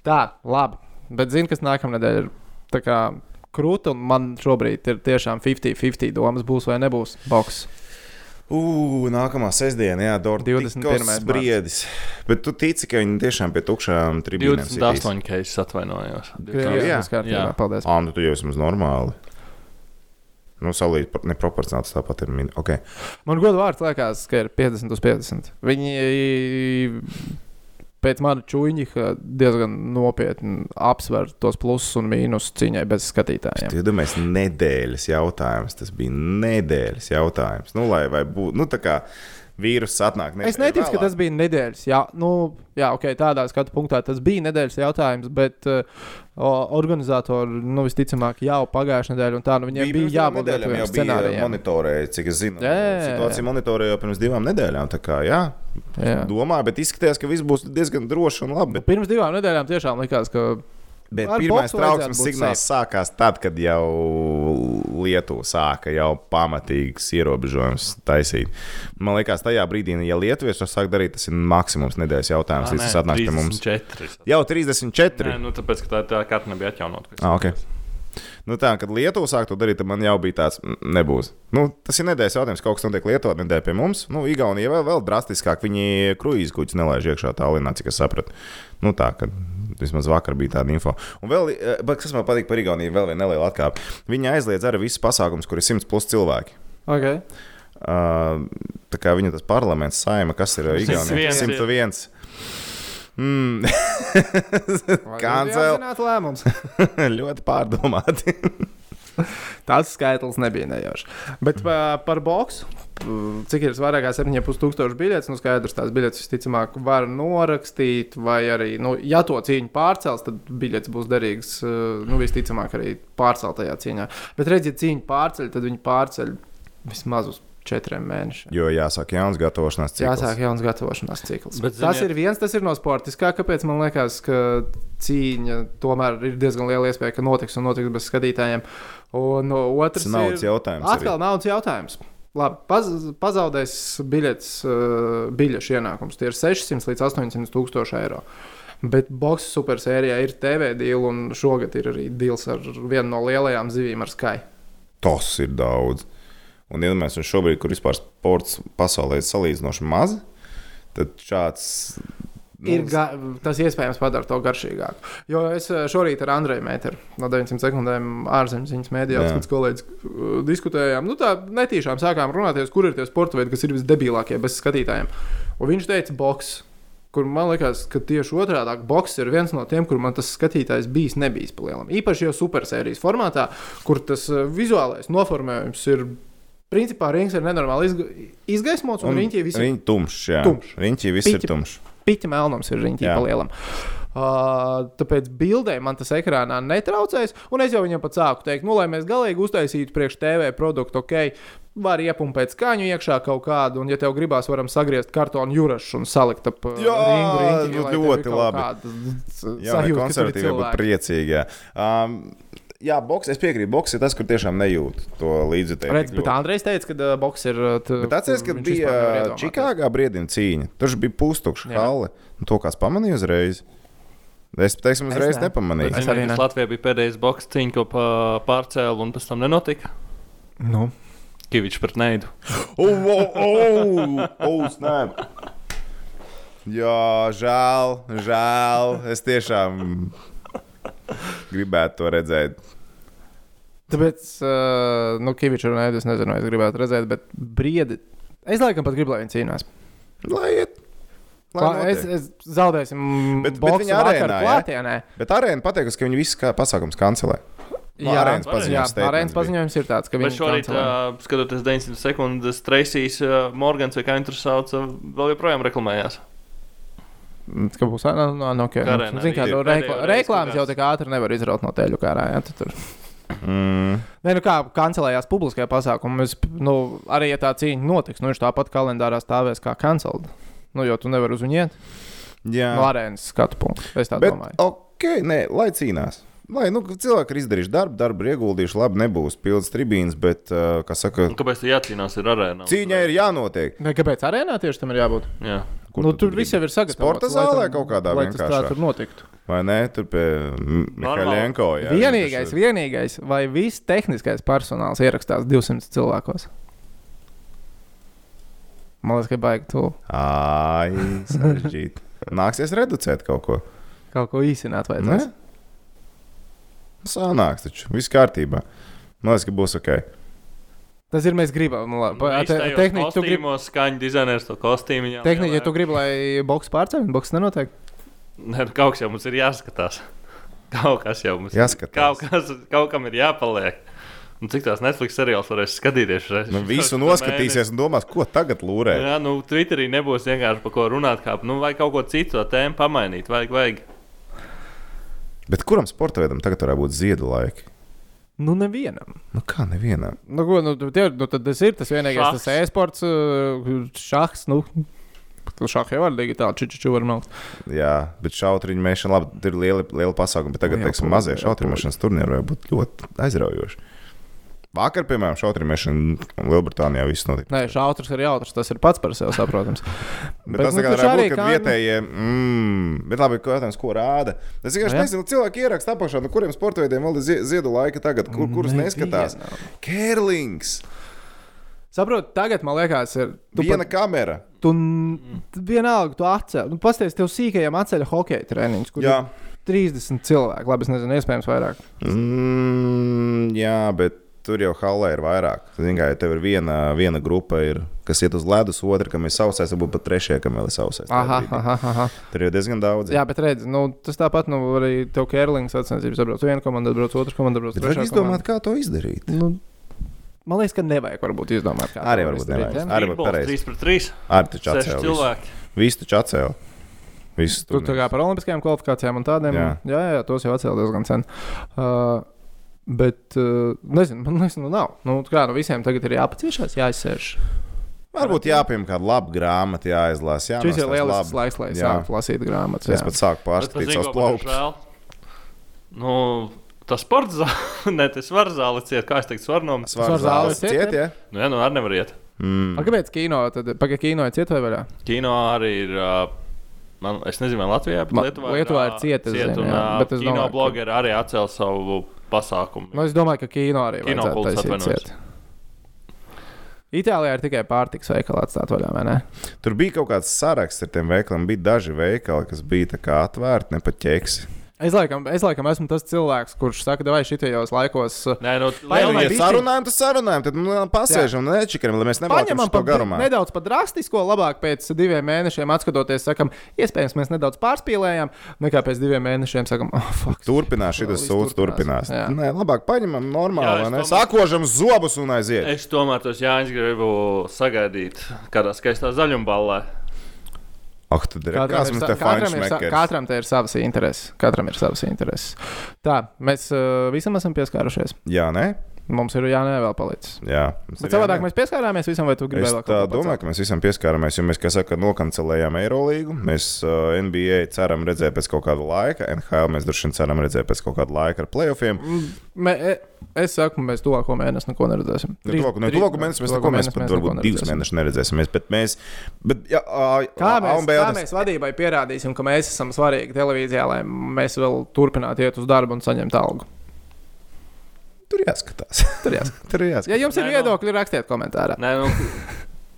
[SPEAKER 1] Tā, labi. Bet zini, kas nākamnedēļ ir krūta, un man šobrīd ir tiešām 50-50 domas, būs vai nebūs boks.
[SPEAKER 2] Uh, nākamā sestdiena, jā, Dortmunds 21. briedis. Bet tu tici, ka viņi tiešām pie tukšām tribīnēm
[SPEAKER 3] 28 cases atvainojos.
[SPEAKER 1] Jā, jā, jā. jā. paldies.
[SPEAKER 2] Ā, nu tu jau esmu normāli. Nu, salīdzinot, neproporcionāli tāpat ir. Okay.
[SPEAKER 1] Man godu vārds liekas, ka ir 50 uz 50. Viņi pēc mana čūņa diezgan nopietni apsver tos plusus un mīnusus cīņai bez skatītājiem.
[SPEAKER 2] Tas bija nedēļas jautājums. Tas bija nedēļas jautājums. Nu, lai vai būtu. Nu, vīruss atnāk.
[SPEAKER 1] Es neticu, vēlāk. ka tas bija nedēļas. Jā, nu, jā okay, tādā skatu punktā tas bija nedēļas jautājums, bet uh, organizatori nu, visticamāk jau pagājušā nedēļa un tā nu, viņiem bija, bija jābūt tādam scenārijam.
[SPEAKER 2] Monitorēja, cik es zinu, jā, jā, situācija monitorēja jau pirms divām nedēļām. Kā, jā, jā. Domāju, bet izskatījās, ka viss būs diezgan droši un labi.
[SPEAKER 1] Bet... Pirms divām nedēļām tiešām likās, ka
[SPEAKER 2] Bet pirmais trauksmes signāls sākās tad, kad jau Lietuva sāka jau pamatīgs ierobežojums taisīt. Man liekas, tajā brīdī, ja Lietuvieši to sāk darīt, tas ir maksimums nedēļas jautājums, līdz tas atnāk pie mums.
[SPEAKER 3] 34.
[SPEAKER 2] Jau 34.
[SPEAKER 3] Nē, nu, tāpēc, ka tā, tā karta nebija atjaunota.
[SPEAKER 2] Ah, okay. Nu, tā, kad Lietuva sāk to darīt, tad man jau bija tāds, nebūs. Nu, tas ir nedēļas jautājums, kaut kas notiek Lietuvā, nedēļa pie mums. Nu, Igaunija vēl, vēl drastiskāk, viņi kruīzes kuģus nelaiž iekšā tālinā, cik es sapratu. Nu, tā, kad vismaz vakar bija tāda info. Un vēl, eh, kas man patīk par Igauniju, vēl viena neliela atkāpe. Viņi aizliedz arī visus pasākumus, kur ir 100 plus cilvēki.
[SPEAKER 1] Okay.
[SPEAKER 2] Uh, tā kā viņu tas parlaments, saima, kas ir Igaunija, 101. *laughs* Mm.
[SPEAKER 1] Kancel. *laughs*
[SPEAKER 2] ļoti pārdomāti. *laughs*
[SPEAKER 1] Tas skaitlis nebija nejaušs. Bet uh, par boxu, cik ir vairāk kā 7,5 tūkstoši biļetes, nu skaidrs, tās biļetes visticamāk var norakstīt, vai arī, nu, ja to cīņu pārcels, tad biļetes būs derīgas, nu, visticamāk arī pārceltajā cīņā. Bet redziet, cīņu pārceļ, tad viņi pārceļ vismaz uz četriem mēnešiem.
[SPEAKER 2] Jo jāsāk jauns gatavošanās cikls.
[SPEAKER 1] Jāsāk jauns gatavošanās cikls. Bet, tas ziniet... ir viens, tas ir no sportiskā. Kāpēc man liekas, ka cīņa tomēr ir diezgan liela iespēja, ka notiks un notiks bez skatītājiem. Un otrs
[SPEAKER 2] tas ir naudas jautājums.
[SPEAKER 1] Atkal arī. naudas jautājums. Labi, paz, pazaudēs biļets, uh, biļešu ienākums. Tie ir 600 līdz 800 tūkstoši eiro. Bet boxe supersērijā ir TV deal, un šogad ir arī deals ar vienu no lielajām zivīm, ar Sky.
[SPEAKER 2] Tas ir daudz. Un, ja mēs šobrīd, kur vispār sports pasaulē ir salīdzinoši maz, tad šāds
[SPEAKER 1] Ir ga, tas iespējams padara to garšīgāku. Jo es eh, šorīt ar Andreju Mēteru no 900 sekundēm ārzemes mēdījos,
[SPEAKER 2] Jā.
[SPEAKER 1] kad kolēģis uh, diskutējām. Nu, tā netīšām sākām runāties, kur ir tie sporta veidi, kas ir visdebilākie bez skatītājiem. Un viņš teica, boks. Kur man liekas, ka tieši otrādi - boks ir viens no tiem, kur man tas skatītājs bijis, nebijis palielam. Īpaši jau supersērijas formātā, kur tas uh, vizuālais noformējums ir. Principā rings ir nenormāli izga izgaismots, un, un riņķī viss ir
[SPEAKER 2] Viņa tumšs, jā.
[SPEAKER 1] Tumšs.
[SPEAKER 2] Riņķī viss ir
[SPEAKER 1] Piķi-
[SPEAKER 2] tumšs.
[SPEAKER 1] piķa melnums, ir riņķī palielam. Uh, tāpēc bildē man tas ekrānā netraucēs, un es jau viņam pat sāku teikt, nu, lai mēs galīgi uztaisītu priekš TV produktu, ok, var iepumpēt skaņu iekšā kaut kādu, un, ja tev gribās, varam sagriezt kartonu jūrašu un salikt ap
[SPEAKER 2] Jā,
[SPEAKER 1] ringu riņķi,
[SPEAKER 2] nu,
[SPEAKER 1] ir
[SPEAKER 2] ļoti labi. Jā,
[SPEAKER 1] ir
[SPEAKER 2] konservatīvi
[SPEAKER 1] cilvēki.
[SPEAKER 2] priecīgi. Um, jā boks, es piekrītu, boks ir tas, kur tiešām nejūt to līdzjutēju.
[SPEAKER 1] Redz, bet Andrejs teica, ka uh, boks ir. uh, t-
[SPEAKER 2] Bet atceries, kad bija
[SPEAKER 1] iedomāties.
[SPEAKER 2] Čikāgā brīvdienu cīņa. Tur bija pustukša halle. Un To kāds pamanīja uzreiz. Es, teiksim, uzreiz
[SPEAKER 1] ne.
[SPEAKER 2] nepamanīju.
[SPEAKER 1] Es
[SPEAKER 3] Es
[SPEAKER 1] arī
[SPEAKER 3] arī
[SPEAKER 1] ne.
[SPEAKER 3] Latvijā bija pēdējais boks cīņa, ko pā- pārcēla, un pēc tam nenotika.
[SPEAKER 1] Nu,
[SPEAKER 3] Kavičs pret neidu. *laughs*
[SPEAKER 2] Oh, oh, oh, oh snap! Jā, žēl, žēl. Es tiešām gribētu to redzēt.
[SPEAKER 1] tāpēc, uh, nu, Kavičs runāja, es nezinu, vai es gribētu redzēt, bet briedi. Es laikam pat gribu, lai viņi cīnās.
[SPEAKER 2] Lai iet. Lai
[SPEAKER 1] Klā, es, es zaudēsim
[SPEAKER 2] Bet- bet viņi
[SPEAKER 1] vakaru
[SPEAKER 2] arēnā, ja?
[SPEAKER 1] klātienē.
[SPEAKER 2] Bet arēna pateikusi, ka viņi visu kā pasākums kancelē. No
[SPEAKER 1] Jā,
[SPEAKER 2] arēnas
[SPEAKER 1] jā,
[SPEAKER 2] paziņojums statements
[SPEAKER 1] arēnas paziņojums ir tāds, ka viņi
[SPEAKER 3] šorīt, uh, skatoties 900 sekundes, Traisijas uh, Morgans vai kā viņš tur sauc, uh, vēl joprojām reklamējās.
[SPEAKER 1] Ka būs no, no, no, okay.
[SPEAKER 3] Kā arēnā
[SPEAKER 1] nu, zini, kā,
[SPEAKER 3] bija.
[SPEAKER 1] no,
[SPEAKER 3] Pēdējo
[SPEAKER 1] rekla,
[SPEAKER 3] reizi
[SPEAKER 1] reklāmas jau
[SPEAKER 3] kaut
[SPEAKER 1] tik ātri nevar izraut no teļu kārā. Jā, tu tur.
[SPEAKER 2] Mm.
[SPEAKER 1] Nē, nu kā kancelējās publiskajā pasākumā. Nu, arī ja tā cīņa notiks, nu viņš tāpat kalendārā stāvēs kā cancelled. Nu, jo tu nevari uz viņu iet
[SPEAKER 2] Jā,
[SPEAKER 1] no arēnas skatu punktu. Es tā
[SPEAKER 2] bet
[SPEAKER 1] domāju.
[SPEAKER 2] ok, nē, lai cīnās. Lai nu, cilvēki ir izdarījuši darbu, darbu ieguldījuši, labi, nebūs pilns tribīns, bet, uh, kā saka,
[SPEAKER 3] Un kāpēc tur jācīnās ar arēnu?
[SPEAKER 2] cīņai ir jānotiek.
[SPEAKER 1] Ne, kāpēc arēnā tieši tam ir jābūt?
[SPEAKER 3] Jā.
[SPEAKER 2] Kur
[SPEAKER 1] nu,
[SPEAKER 2] tu
[SPEAKER 1] tur viss jau ir sagatavots.
[SPEAKER 2] Sporta zālē
[SPEAKER 1] tam-
[SPEAKER 2] kaut kādā
[SPEAKER 1] lai tas tā tur notiktu.
[SPEAKER 2] Vai ne? Tur pie Mihaļenko. jā,
[SPEAKER 1] vienīgais,
[SPEAKER 2] viņš-
[SPEAKER 1] vienīgais, vai viss tehniskais personāls ierakstās 200 cilvēkos? Man liekas, ka baigi to
[SPEAKER 2] Ai, sarežģīti. *laughs* Nāksies reducēt kaut ko.
[SPEAKER 1] kaut ko īsināt.
[SPEAKER 2] Ne?
[SPEAKER 1] vajadzēs.
[SPEAKER 2] Sanāks taču, viss kārtībā. Man liekas, ka būs ok.
[SPEAKER 1] Tas ir mēs gribam. Nu, labi. Pa- te- Tehniski, tu gribi,
[SPEAKER 3] skaņu dizainers to kostīmu. jā,
[SPEAKER 1] tehniski, ja tu gribi, lai boks pārceļ, boks nenotiek.
[SPEAKER 3] Nē, nu, kaut kas jau mums ir jāskatās. *laughs* Kaut kas jau mums
[SPEAKER 2] Jāskatās.
[SPEAKER 3] Kaut, kas, kaut kam ir jāpaliek. Un cik tās Netflix seriāls varēs skatīties? Šreiz,
[SPEAKER 2] Nu, visu noskatīsies un domās, ko tagad lūrē.
[SPEAKER 3] Jā, nu, Twitterī nebūs vienkārši par ko runāt, kā, nu, vai kaut ko citu to tēmu pamainīt. Vajag, vajag.
[SPEAKER 2] Bet kuram sporta veidam tagad varētu būt ziedu laiki?
[SPEAKER 1] Nu, nevienam.
[SPEAKER 2] Nu, kā nevienam?
[SPEAKER 1] Nu, ko, nu, tie, nu, tad tas ir tas vienīgais,
[SPEAKER 3] Šahs.
[SPEAKER 1] tas e-sports, uh, šachs. Nu, Šādi jau var digitāli čičiču var nākt.
[SPEAKER 2] Jā, bet šautriņu mēšana, labi, tur ir liela, liela pasākuma, bet tagad,
[SPEAKER 1] Nu, jā,
[SPEAKER 2] teiksim, mazie šautriņu mēšanas turnīri var būt ļoti aizraujoši. Vakar, piemēram, šautriņu mēšana Lielbritānijā viss notika.
[SPEAKER 1] Nē, šautrs ir jautrs, tas ir pats par sevi saprotams. *laughs*
[SPEAKER 2] Bet, bet tas
[SPEAKER 1] nu, arī
[SPEAKER 2] būt, kad
[SPEAKER 1] kā, nu-
[SPEAKER 2] vietējie, mm, bet labi, ko jautājums, ko rāda. Es vienkārši
[SPEAKER 1] Nu,
[SPEAKER 2] nezinu, cilvēki ieraksta apakšā, no kuriem sporta veidiem vēl ir zie- ziedu laika tagad, kur, kurus
[SPEAKER 1] Nevienam.
[SPEAKER 2] neskatās. Kērlings,
[SPEAKER 1] Saprotu, tagad man liekas, ir.
[SPEAKER 2] Viena
[SPEAKER 1] pat,
[SPEAKER 2] kamera.
[SPEAKER 1] tu vienalga, tu atcēli. Nu, Pastāstiet, tev sīkajam atceļ hokeja ir 30 cilvēki. Labi, es nezinu, iespējams, vairāk.
[SPEAKER 2] Mm, jā, bet tur jau halē ir vairāk. Zini, kā, ja tev ir viena, viena grupa, ir, kas iet uz ledus, otra, kam ir sausais, varbūt pat trešajā, kam ir sausais.
[SPEAKER 1] Aha, aha, aha.
[SPEAKER 2] Tur jau diezgan daudz.
[SPEAKER 1] Jā, bet redz, nu, tas tāpat, nu, arī tev Kērlings sacensības atbrauc. Viena komanda atbrauc, otra komanda atbrauc.
[SPEAKER 2] Bet
[SPEAKER 1] trešā
[SPEAKER 2] vajag izdomāt, kā to izdarīt.
[SPEAKER 1] Nu, man liekas, ka nevajag varbūt izdomāt, kā
[SPEAKER 2] Arī
[SPEAKER 1] to
[SPEAKER 2] varbūt nevajag.
[SPEAKER 1] ja?
[SPEAKER 2] Arī var pareizi.
[SPEAKER 3] 3 pret 3.
[SPEAKER 2] Arī taču
[SPEAKER 3] 6
[SPEAKER 2] atcēla. visu.
[SPEAKER 3] cilvēki.
[SPEAKER 2] Visu taču atcēla. Visu
[SPEAKER 1] Tu tā kā par olimpiskajām kvalifikācijām un tādiem.
[SPEAKER 2] Jā.
[SPEAKER 1] jā, jā, jā tos jau atcēla diezgan sen. Uh, bet, uh, nezinu, man liekas, nu nav. Nu, kā no visiem tagad ir jāpaciešās, jāizsēž.
[SPEAKER 2] Varbūt jāpieņem kādu labu grāmatu, jāizlasa. Jā,
[SPEAKER 1] Šis ir lielisks laiks, lai sāktu lasīt grāmatas.
[SPEAKER 2] Es
[SPEAKER 1] jā.
[SPEAKER 2] pat sāku pārskatīt savus
[SPEAKER 3] man ir
[SPEAKER 2] plauktus.
[SPEAKER 3] Nu, tas sports zāle, *laughs* ne tas var zāle ciet, kā es teiktu, var.
[SPEAKER 1] Svaru
[SPEAKER 2] Svaru
[SPEAKER 1] zāles
[SPEAKER 2] zāles
[SPEAKER 1] ciet,
[SPEAKER 2] ciet,
[SPEAKER 1] ja?
[SPEAKER 2] jā?
[SPEAKER 3] Nu, jā, nu, arī nevar iet.
[SPEAKER 2] Mm.
[SPEAKER 1] A, Kāpēc kino? Tad, pagaidi, kino ir cieta vai vaļā?
[SPEAKER 3] Kino arī ir. ā, Man, es nezinu, vai Latvijā, bet
[SPEAKER 1] Ma-
[SPEAKER 3] Lietuvā,
[SPEAKER 1] Lietuvā ir
[SPEAKER 3] ā,
[SPEAKER 1] cieta, es zinu,
[SPEAKER 3] un,
[SPEAKER 1] jā,
[SPEAKER 3] ā,
[SPEAKER 1] bet es
[SPEAKER 3] kino
[SPEAKER 1] domāju, ka-
[SPEAKER 3] blogeri arī atcēla savu pasākumu.
[SPEAKER 1] Nu, es domāju, ka kino arī
[SPEAKER 3] Kino
[SPEAKER 1] vajadzētu taisīt. Itālijā ir tikai pārtiks veikali atstāt vaļā, vai ne?
[SPEAKER 2] Tur bija kaut kāds saraksts ar tiem veikaliem. Bija daži veikali, kas bija tā kā atvērti, ne pat ķeksi.
[SPEAKER 1] Es laikam, es laikam esmu tas cilvēks, kurš saka, vai šitajos laikos. uh,
[SPEAKER 3] Nē, nu,
[SPEAKER 1] lai
[SPEAKER 2] ja
[SPEAKER 1] bišķiņ-
[SPEAKER 2] sarunājam, tad sarunājam, tad nu, pasēžam, nečikaram, lai mēs nevalkam
[SPEAKER 1] Paņemam
[SPEAKER 2] šo
[SPEAKER 1] pa,
[SPEAKER 2] garumā.
[SPEAKER 1] nedaudz pat drastisko, labāk pēc diviem mēnešiem atskatoties, sakam, iespējams, mēs nedaudz pārspīlējām, nekā pēc diviem mēnešiem sakam, oh, fuck.
[SPEAKER 2] Turpinās šis sūds, turpinās.
[SPEAKER 1] turpinās, jā.
[SPEAKER 2] Nē, labāk paņemam
[SPEAKER 3] Jā,
[SPEAKER 2] normāli, ne?
[SPEAKER 3] domāju-
[SPEAKER 2] Sakožam zobus un aiziet.
[SPEAKER 3] Es tomēr tos Jāņus gribu sagaidīt kādā skaistā zaļumballē.
[SPEAKER 2] Ak, tad ir
[SPEAKER 1] Katram ir, katram, ir, sa- katram ir savas intereses. Katram ir savas intereses. Tā, mēs uh, visam esam pieskārušies.
[SPEAKER 2] Jā, nē?
[SPEAKER 1] Mums ir jānē vēl palicis.
[SPEAKER 2] Jā. mums
[SPEAKER 1] Bet savādāk
[SPEAKER 2] jānē.
[SPEAKER 1] mēs pieskārāmies visam, vai tu gribēji vēl kaut ko
[SPEAKER 2] domāju, ka mēs visam pieskārāmies, jo mēs, kā saka, nokancelējām Eirolīgu. Mēs uh, NBA ceram redzēt pēc kaut kāda laika, NHL mēs droši vien ceram redzēt pēc kaut kāda laika ar playoffiem.
[SPEAKER 1] Mē, e- es saku, mēs tuvāko mēnesi neko neredzēsim.
[SPEAKER 2] Nu, tuvāko- nu, Tuvāko mēnesi mēs neko, mēs pat varbūt divus mēnešus neredzēsim. Bet mēs, bet, jā, ā,
[SPEAKER 1] Kā mēs,
[SPEAKER 2] B,
[SPEAKER 1] kā mēs vadībai pierādīsim, ka mēs esam svarīgi televīzijā, lai mēs vēl turpinātu iet uz darbu un saņemt algu?
[SPEAKER 2] Tur jāskatās.
[SPEAKER 1] Tur jāsaka.
[SPEAKER 2] Tur jāskatās.
[SPEAKER 1] Ja jums ir
[SPEAKER 3] Nē, nu-
[SPEAKER 1] viedokļi, rakstiet komentārā.
[SPEAKER 3] Nē, nu,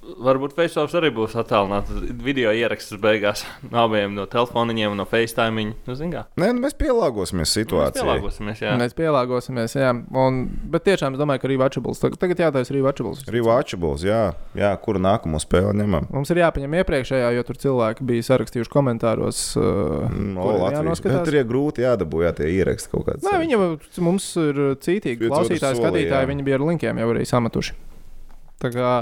[SPEAKER 3] varbūt Facebook arī būs attālināts video ieraksts beigās no abiem no telefoniņiem, no FaceTime. Nu.
[SPEAKER 2] Nē, nu, mēs pielāgosimies
[SPEAKER 3] Mēs
[SPEAKER 2] situācijai.
[SPEAKER 3] pielāgosimies, jā.
[SPEAKER 1] Mēs pielāgosimies, jā. Un, bet tiešām es domāju, ka arī Watchables. Tagad jātaisa arī Watchables.
[SPEAKER 2] Rewatchables, jā, jā, kuru nākamo spēli ņemam.
[SPEAKER 1] Mums ir jāpaņem iepriekšējā, jo tur cilvēki bija sarakstījuši komentāros. Uh,
[SPEAKER 2] No,
[SPEAKER 1] kuriem
[SPEAKER 2] Latvijas. Tur ir grūti jādabū, jā, tie ieraksti kaut kāds.
[SPEAKER 1] Nē, viņi jau mums ir cītīgi.
[SPEAKER 2] Pieci
[SPEAKER 1] Klausītāji, skatītāji,
[SPEAKER 2] jā.
[SPEAKER 1] viņi bija ar linkiem jau arī sametuši. Tā kā,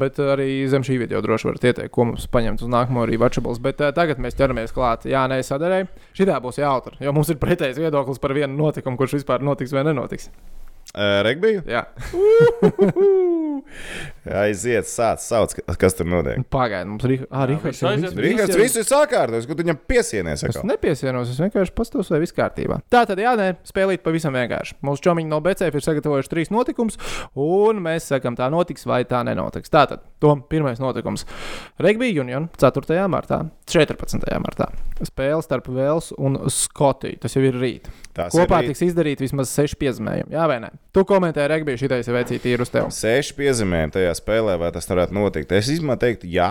[SPEAKER 1] bet arī zem šī video droši varat ieteikt, ko mums paņemt uz nākamo arī Watchables. Bet uh, tagad mēs ķeramies klāt. Jā, nē, sadarēji. Šī būs jautра, jo mums ir pretējs viedoklis par vienu notikumu, kurš vispār notiks vai nenotiks.
[SPEAKER 2] Uh, Regbiju?
[SPEAKER 1] Jā, *laughs* *laughs*
[SPEAKER 2] Aiziet, sāc, sauc, ka- kas tur notiek.
[SPEAKER 1] pagaidi, mums ir ah, Rihards.
[SPEAKER 3] viss aiziet.
[SPEAKER 2] Rihards, viss ir sakārtojis, kur viņam piesienies.
[SPEAKER 1] Es nepiesienos, es vienkārši pastos, vai viss kārtībā. Tā tad, jā, nē, spēlīt pavisam vienkārši. Mūsu čomiņi no BCF ir sagatavojuši trīs notikumus, un mēs sakām, tā notiks vai tā nenotiks. Tātad, to pirmais notikums - Regbija Union 4. martā, 14. martā. Spēle starp Vēls un Skotiju. Tas jau ir rīt.
[SPEAKER 2] Tās
[SPEAKER 1] Kopā
[SPEAKER 2] ir
[SPEAKER 1] tiks izdarīti vismaz seši piezīmējumi. Jā, vai ne? Tu komentēji Regbiju, šitais ir veicīgi ir uz tevi.
[SPEAKER 2] seši piezīmējumi tajā spēlē, vai tas varētu notikt. Es izmantoju, teikt, jā.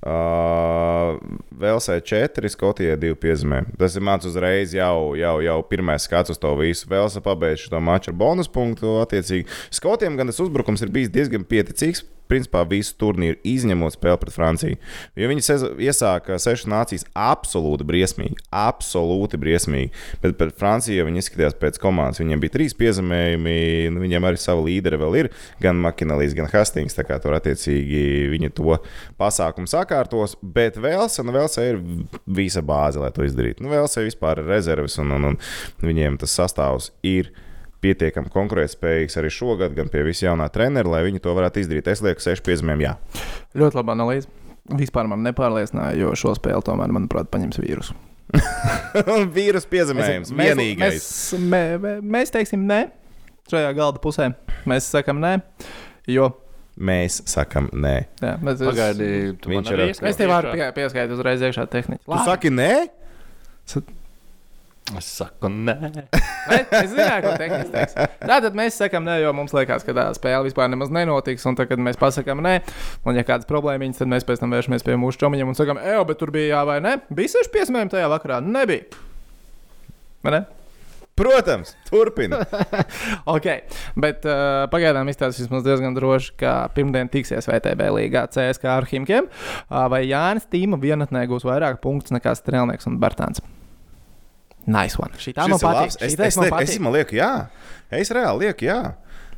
[SPEAKER 2] Uh, Velsē 4, Skotijai 2 piezīmējumi. Tas ir mans uzreiz jau, jau, jau pirmais skats uz to visu. Velsa pabeigšu to maču ar bonus punktu. Attiecīgi, Skotiem gan tas uzbrukums ir bijis diezgan pieticīgs. Principā visu turnīru izņemot spēli pret Franciju. Jo viņi iesāka sešas nācijas absolūti briesmīgi. Absolūti briesmīgi. Bet pret Franciju viņi izskatījās pēc komandas. Viņiem bija trīs piezīmējumi. Nu, viņiem arī sava līdera vēl ir. Gan Makinelīs, gan Hastings. Tā kā tur attiecīgi viņi to pasākumu sakārtos. Bet Velsa, nu, Velsa ir visa bāze, lai to izdarītu. Nu, Velsa vispār ir rezerves un, un, un viņiem tas sastāvs ir pietiekami konkurētspējīgs arī šogad, gan pie visa jaunā trenera, lai viņi to varētu izdarīt. Es lieku, seši piezīmēm, jā.
[SPEAKER 1] Ļoti laba analīze. Vispār man nepārliecināja, jo šo spēli tomēr, manuprāt, paņems vīrusu. *laughs*
[SPEAKER 2] Vīrus piezīmējums,
[SPEAKER 1] Mēs-
[SPEAKER 2] vienīgais.
[SPEAKER 1] Mēs, mē, mē- mēs teiksim, nē, šajā galda pusē. Mēs sakām, nē, jo.
[SPEAKER 2] Mēs sakam, nē.
[SPEAKER 1] Jā, mēs,
[SPEAKER 3] Pagaidi, tu
[SPEAKER 2] Viņš
[SPEAKER 3] man
[SPEAKER 2] ir
[SPEAKER 1] Es, es tev varu pieskaitīt uzreiz iekšā tehniski.
[SPEAKER 2] Tu saki, nē?
[SPEAKER 3] Es saku, nē.
[SPEAKER 1] Bet es zināju, ko tehniski teiks. Tātad mēs sakām, nē, jo mums liekas, ka tā spēle vispār nemaz nenotiks. Un tad, kad mēs pasakām, nē, un ja kādas problēmas, tad mēs pēc tam vēršamies pie mūsu čomiņiem un sakām, ej, bet tur bija jā vai nē. Bija seši piesmējumi tajā vakarā. Nebija. Vai ne?
[SPEAKER 2] Protams, turpini. *laughs*
[SPEAKER 1] Ok, bet uh, pagaidām izstāstīs mums diezgan droši, ka pirmdien tiksies VTB līgā CSK ar Himkiem. Uh, vai Jānis Tīma vienatnē gūs vairāk punktus nekā Strēlnieks un Bartāns? Nice one. Šī tā man patīk.
[SPEAKER 2] Es, es,
[SPEAKER 1] man
[SPEAKER 2] es, es,
[SPEAKER 1] patīk.
[SPEAKER 2] man lieku, jā. Es reāli lieku, jā.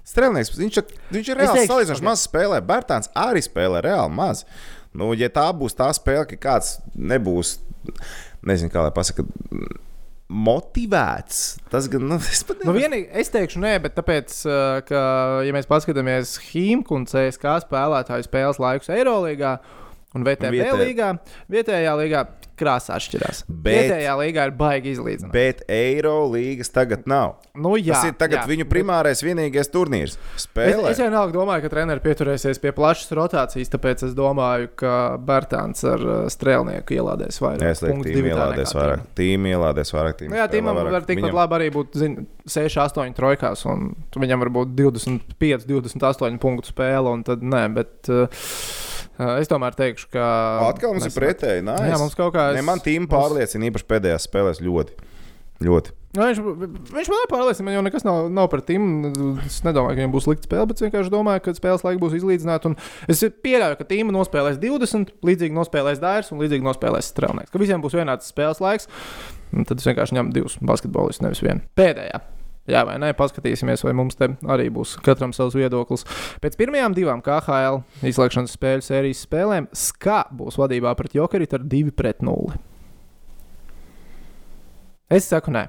[SPEAKER 2] Strēlnieks, viņš, viņš ir
[SPEAKER 1] Es
[SPEAKER 2] reāli salīdzinoši
[SPEAKER 1] ka-
[SPEAKER 2] maz spēlē. Bērtāns arī spēlē reāli maz. Nu, ja tā būs tā spēle, ka kāds nebūs, nezinu, kā lai pasakā, motivēts, tas gan, nu, es pat
[SPEAKER 1] Nu, vienīgi, es teikšu, nē, bet tāpēc, ka, ja mēs paskatāmies Himku un CSK spēlētāju spēles laikus Eirolandā, Un VTB
[SPEAKER 2] Vietē-
[SPEAKER 1] līgā, vietējā līgā krāsā atšķirās.
[SPEAKER 2] Bet-
[SPEAKER 1] vietējā līgā ir baigi izlīdzināt.
[SPEAKER 2] Bet Eiro līgas tagad nav.
[SPEAKER 1] Nu, jā,
[SPEAKER 2] Tas ir tagad
[SPEAKER 1] jā,
[SPEAKER 2] viņu primārais vienīgais turnīrs.
[SPEAKER 1] Es,
[SPEAKER 2] Spēlē.
[SPEAKER 1] es vienalga domāju, ka treneris pieturēsies pie plašas rotācijas, tāpēc es domāju, ka Bērtāns ar uh, strēlnieku ielādēs vairāk.
[SPEAKER 2] Es lieku,
[SPEAKER 1] punktus
[SPEAKER 2] tīm ielādēs vairāk. Tīm ielādēs vairāk. Tīm
[SPEAKER 1] Nu, jā, Tīmam var tikpat
[SPEAKER 2] Viņam-
[SPEAKER 1] labi arī būt zin, 6, 8 trojkās, un viņam var būt 25, 28 punktu spēle, un tad nē, bet uh, es tomēr teikšu, ka.
[SPEAKER 2] Atkal mums ir
[SPEAKER 1] mēs-
[SPEAKER 2] pretēji. Nice.
[SPEAKER 1] Jā, mums kaut kā.
[SPEAKER 2] Ne, man tīm pārliecina īpaši pēdējās spēlēs ļoti. ļoti.
[SPEAKER 1] Nu, viņš, viņš man nepārliecina, man jau nekas nav, nav par tīmu. Es nedomāju, ka viņam būs slikta spēle, bet es vienkārši domāju, ka spēles laika būs izlīdzināta. un Es pieļauju, ka tīma nospēlēs 20, līdzīgi nospēlēs Dairs un līdzīgi nospēlēs Strelnieks. Ka visiem būs vienāds spēles laiks. Tad es vienkārši ņemu divus basketbolistus, nevis vienu. Pēdējā. Jā, vai nē, paskatīsimies, vai mums te arī būs katram savs viedoklis. Pēc pirmajām divām KHL izslēgšanas spēļu sērijas spēlēm SKA būs vadībā pret Jokeru ar 2 pret 0. Es saku, nē.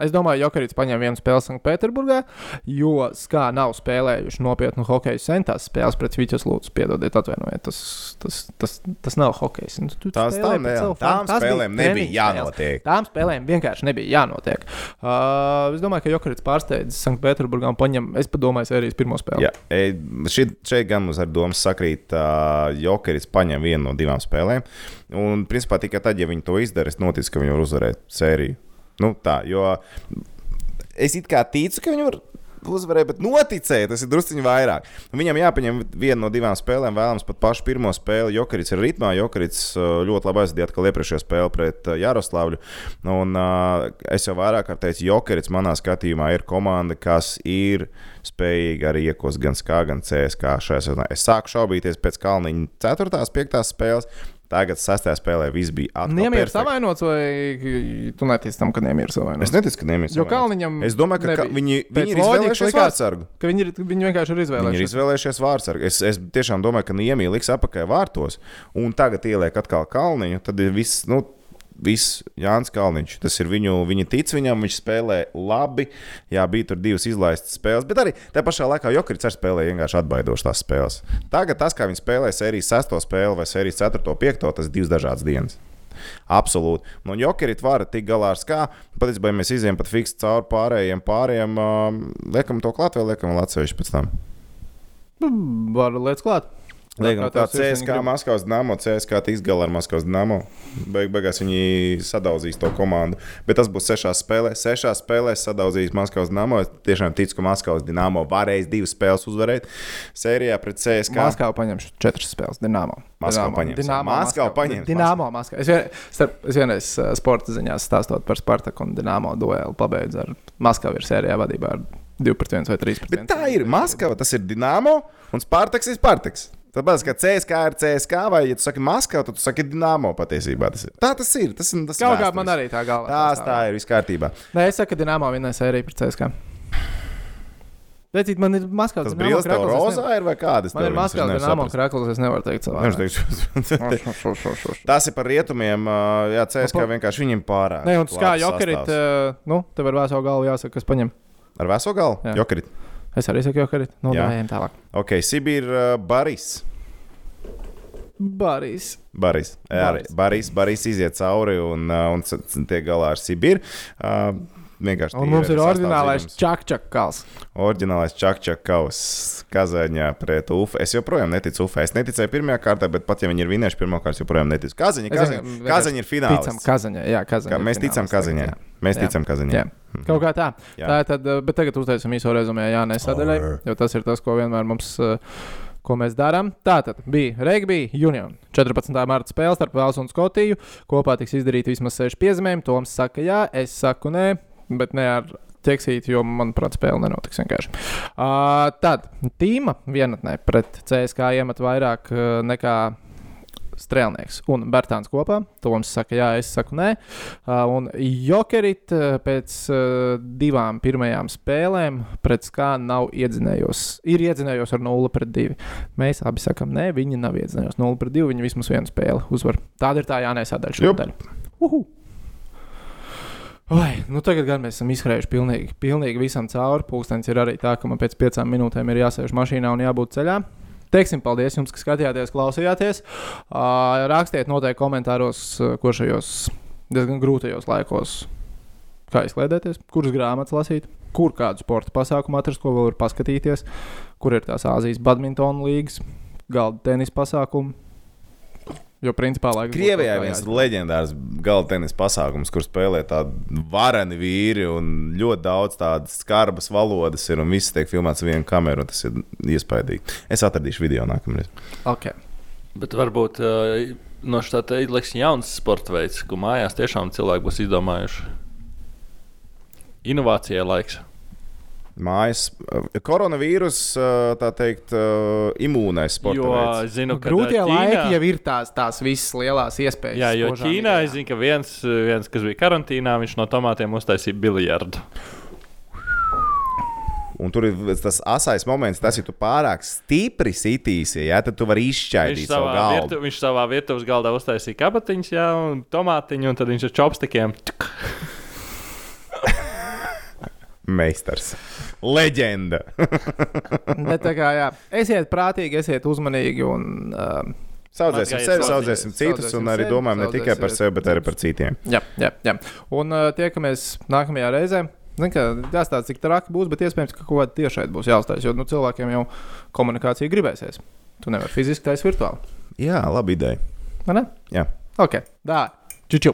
[SPEAKER 1] Es domāju, ka Jokarits paņem vienu spēli Sanktpēterburgā, jo SKA nav spēlējuši nopietnu hokeju centās spēles pret Viķus Lūdzu. Piedodiet, atvainojiet, tas, tas, tas, tas nav hokejs. Nu, tu
[SPEAKER 2] Tās tam, ne, tām
[SPEAKER 1] bija
[SPEAKER 2] spēlēm nebija jānotiek.
[SPEAKER 1] Tām spēlēm vienkārši nebija jānotiek. Uh, es domāju, ka Jokarits pārsteidz Sanktpēterburgā un paņem, es padomāju, arī pirmo spēli.
[SPEAKER 2] Jā, e, šit, šeit gan mums ar domu sakrīt, uh, Jokeris paņem vienu no divām spēlēm. Un, principā, tikai tad, ja viņi to izdara, es noticu, ka viņi var uzvarēt sēriju. Nu, tā, jo es it kā ticu, ka viņi var uzvarēt, bet noticēja, tas ir drusciņš vairāk. Viņam jāpaņem viena no divām spēlēm, vēlams pat pašu pirmo spēli. Jokerits ir ritmā, Jokerits uh, ļoti labi aizvadīja atkal iepriekšējā spēlē pret uh, Jaroslavļu. Un, uh, es jau vairāk kārt teicu, Jokerits manā skatījumā ir komanda, kas ir spējīga arī iekos gan SKA, gan CSK šajā sezonā. Es sāku šaubīties pēc Kalniņa 4. 5. spēles. Tagad sastajā spēlē viss bija atkal perfekti.
[SPEAKER 1] savainots, vai tu netici tam, ka Niemieris savainots?
[SPEAKER 2] Es neticu, ka Niemieris
[SPEAKER 1] Jo. Kalniņam
[SPEAKER 2] Es domāju, ka ka viņi, viņi ir izvēlējušies vārdsargu.
[SPEAKER 1] Ka viņi, ir, viņi vienkārši ir
[SPEAKER 2] Viņi ir
[SPEAKER 1] izvēlējušies.
[SPEAKER 2] izvēlējušies vārdsargu. Es, es tiešām domāju, ka Niemija liks apakšā vārtos, un tagad ieliek atkal Kalniņu. Tad ir viss, nu, viss Jānis Kalniņš. Tas ir viņu, viņa tic viņam, viņš spēlē labi. Jā, bija tur divas izlaistas spēles, bet arī tajā pašā laikā Jokrits arī spēlēja vienkārši atbaidošas tās spēles. Tagad tas, kā viņi spēlē sērijas 6. spēli vai sērijas 4. 5. tas ir divas dažādas dienas. Absolūti. Nu, Un Jokerit var tikt galā ar skā. Patiesībā, ja mēs izējām pat fiksēt cauri pārējiem pāriem, uh, liekam to klāt vai liekam vēl atsevišķi pēc tam.
[SPEAKER 1] Var lietas klāt.
[SPEAKER 2] Liekam,
[SPEAKER 1] sirsnīgi
[SPEAKER 2] CSK. Maskavas dīnāmo, CSK tiks galā ar Maskavas dīnāmo. Beig, beigās viņi sadaudzīs to komandu. Bet tas būs sešās spēlēs. Sešās spēlēs sadaudzīs Maskavas dīnāmo. Es tiešām ticu, ka Maskavas dīnāmo varēs divas spēles uzvarēt. Sērijā pret CSK.
[SPEAKER 1] Maskavā paņemšu četras spēles. Dināmo.
[SPEAKER 2] Maskavu
[SPEAKER 1] Dināmo.
[SPEAKER 2] paņems.
[SPEAKER 1] Dināmo.
[SPEAKER 2] Maskavu. paņems.
[SPEAKER 1] Dināmo. Maskavu. Es, vien, starp, es vienreiz uh, sporta ziņās stāstot par Spartaku un Dināmo dueli pabeidzu ar Maskavu ir sērijā vadībā ar 2 pret 1 vai 3 pret 1.
[SPEAKER 2] Bet tā ir Maskava, tas ir Dienāmo un Spartaks ir Spartaks. Tāpēc, ka CSK ir CSK, vai, ja tu saki Maskava, tad tu saki Dienāmo patiesībā. Tas ir. Tā tas ir. Tas, ir- tas
[SPEAKER 1] Kaut kā man arī tā galva.
[SPEAKER 2] Tās tā ir viss kārtībā.
[SPEAKER 1] Nē, es saku, ka Dināmo vinnēs sēriju pret CSK. Redziet, man ir Maskavas
[SPEAKER 2] Tas brīvs tev rozā ir vai kādas?
[SPEAKER 1] Man ir Maskavas Dināmo krakls, es nevaru teikt savā.
[SPEAKER 2] Tas ir par rietumiem. Jā, CSK
[SPEAKER 1] Pa-
[SPEAKER 2] vienkārši viņiem pārāk.
[SPEAKER 1] Nē, un kā Jokerit, nu, tev ar vēso galvu jāsaka, kas paņem.
[SPEAKER 2] Ar veso galu?
[SPEAKER 1] Jā. Es arī saku. Nu,
[SPEAKER 2] Jā.
[SPEAKER 1] ejam tālāk.
[SPEAKER 2] Ok, Sibīra Baris.
[SPEAKER 1] Baris.
[SPEAKER 2] Baris. Jā,
[SPEAKER 1] Baris.
[SPEAKER 2] Baris, Baris iziet cauri un, ā, un tiek galā ar Sibīru. Uh, vienkārši
[SPEAKER 1] Un mums ir oriģinālais
[SPEAKER 2] sastāvzīmums.
[SPEAKER 1] čakčak kals.
[SPEAKER 2] Oriģinālais Čakčakas Kazaņā pret UFO. Es joprojām neticu UFO. Es neticēju pirmajā kārtā, bet pat ja viņi ir vinnējuši pirmā kārtā, joprojām neticu. Kazaņa, Kazaņa,
[SPEAKER 1] vienkārši
[SPEAKER 2] Kazaņa ir
[SPEAKER 1] Ticam
[SPEAKER 2] fināls.
[SPEAKER 1] Kazaņai. Jā, Kazaņai.
[SPEAKER 2] Kā,
[SPEAKER 1] ir
[SPEAKER 2] mēs ticam Kazaņai.
[SPEAKER 1] jā.
[SPEAKER 2] Mēs
[SPEAKER 1] Jā.
[SPEAKER 2] ticam Kazaņai.
[SPEAKER 1] Jā. Kaut kā tā.
[SPEAKER 2] Jā.
[SPEAKER 1] tā tad, uh, bet tagad uztaisām īso rezumē Jānai Sadaļai, jo tas ir tas, ko vienmēr mums. uh, Ko mēs darām? Tā tad bija Regbija Union. 14. marta spēle starp Velsu un Skotiju. Kopā tiks izdarīta vismaz 6 piezīmēm. Toms saka, jā, es saku, nē, bet ne ar ķeksīti, jo, manuprāt, spēle nenotiks vienkārši. Uh, tad tīma vienatnē pret CSK iemet vairāk uh, nekā Strēlnieks un Bērtāns kopā. Toms saka, jā, es saku, nē. Uh, un Jokerit pēc uh, divām pirmajām spēlēm pret skā nav iedzinējos. Ir iedzinējos ar 0 pret 2. Mēs abi sakam, nē, viņi nav iedzinējos 0 pret 2. Viņi vismaz vienu spēli uzvar. Tāda ir tā
[SPEAKER 2] Jup.
[SPEAKER 1] šodien. Uhu! Oi, nu tagad gan mēs esam izskrējuši pilnīgi, pilnīgi visam cauri. Pūkstens ir arī tā, ka man pēc piecām minūtēm ir jāsēž mašīnā un jābūt ceļā. Teiksim paldies jums, ka skatījāties, klausījāties. Uh, rakstiet noteikti komentāros, ko šajos diezgan grūtajos laikos, kā izklaidēties, kuras grāmatas lasīt, kur kādu sporta pasākumu atrast, ko vēl var paskatīties, kur ir tās Āzijas badmintona līnijas, galda tenisa pasākumi. Jo, principā, laikam,
[SPEAKER 2] Krievijā ir viens leģendārs galda tenisa pasākums, kur spēlē tādi vareni vīri un ļoti daudz tādas skarbas valodas ir un viss tiek filmēts ar vienu kameru. Tas ir iespaidīgi. Es atradīšu video nākamreiz.
[SPEAKER 1] Okay.
[SPEAKER 3] Bet varbūt uh, no šā te liks jauns sporta veids, ko mājās tiešām cilvēki būs izdomājuši. Inovācijai laiks.
[SPEAKER 2] Mājas koronavīrus, tā teikt, imūnais sports.
[SPEAKER 3] Jo es zinu, ka
[SPEAKER 1] Grūtie
[SPEAKER 3] Ķīnā,
[SPEAKER 1] laiki jau ir tās, tās visas lielās iespējas.
[SPEAKER 3] Jā, jo Ķīnā
[SPEAKER 1] idejām.
[SPEAKER 3] es zinu, ka viens, viens, kas bija karantīnā, viņš no tomātiem uztaisīja biljardu.
[SPEAKER 2] Un tur ir tas asais moments, tas ir tu pārāk stipri sitīsi, ja tad tu vari
[SPEAKER 3] Viņš
[SPEAKER 2] izšķaidīt savu
[SPEAKER 3] savā,
[SPEAKER 2] galvu.
[SPEAKER 3] virtu, viņš savā virtuves galdā uztaisīja kabatiņus, jā, un tomātiņu, un tad viņš ar čopstikiem.
[SPEAKER 2] Meistars. Leģenda. *laughs*
[SPEAKER 1] Bet, tā kā, jā, esiet prātīgi, esiet uzmanīgi. Un, um,
[SPEAKER 2] Saudzēsim sevi, saudzēsim citus,
[SPEAKER 1] Saudzēsim
[SPEAKER 2] un arī
[SPEAKER 1] sevi,
[SPEAKER 2] domājam ne tikai par sevi, bet arī par citiem.
[SPEAKER 1] jā, jā, jā. Un uh, tiekamies nākamajā reizē. Zinu, ka jāstāsta, cik traki būs, bet iespējams, ka kaut kāda tiešai būs jāuztais. Jo nu, cilvēkiem jau komunikācija gribēsies. Tu nevari fiziski taisīt virtuāli.
[SPEAKER 2] Jā, labi ideja.
[SPEAKER 1] Vai ne?
[SPEAKER 2] Jā.
[SPEAKER 1] Ok, tā. Čuču.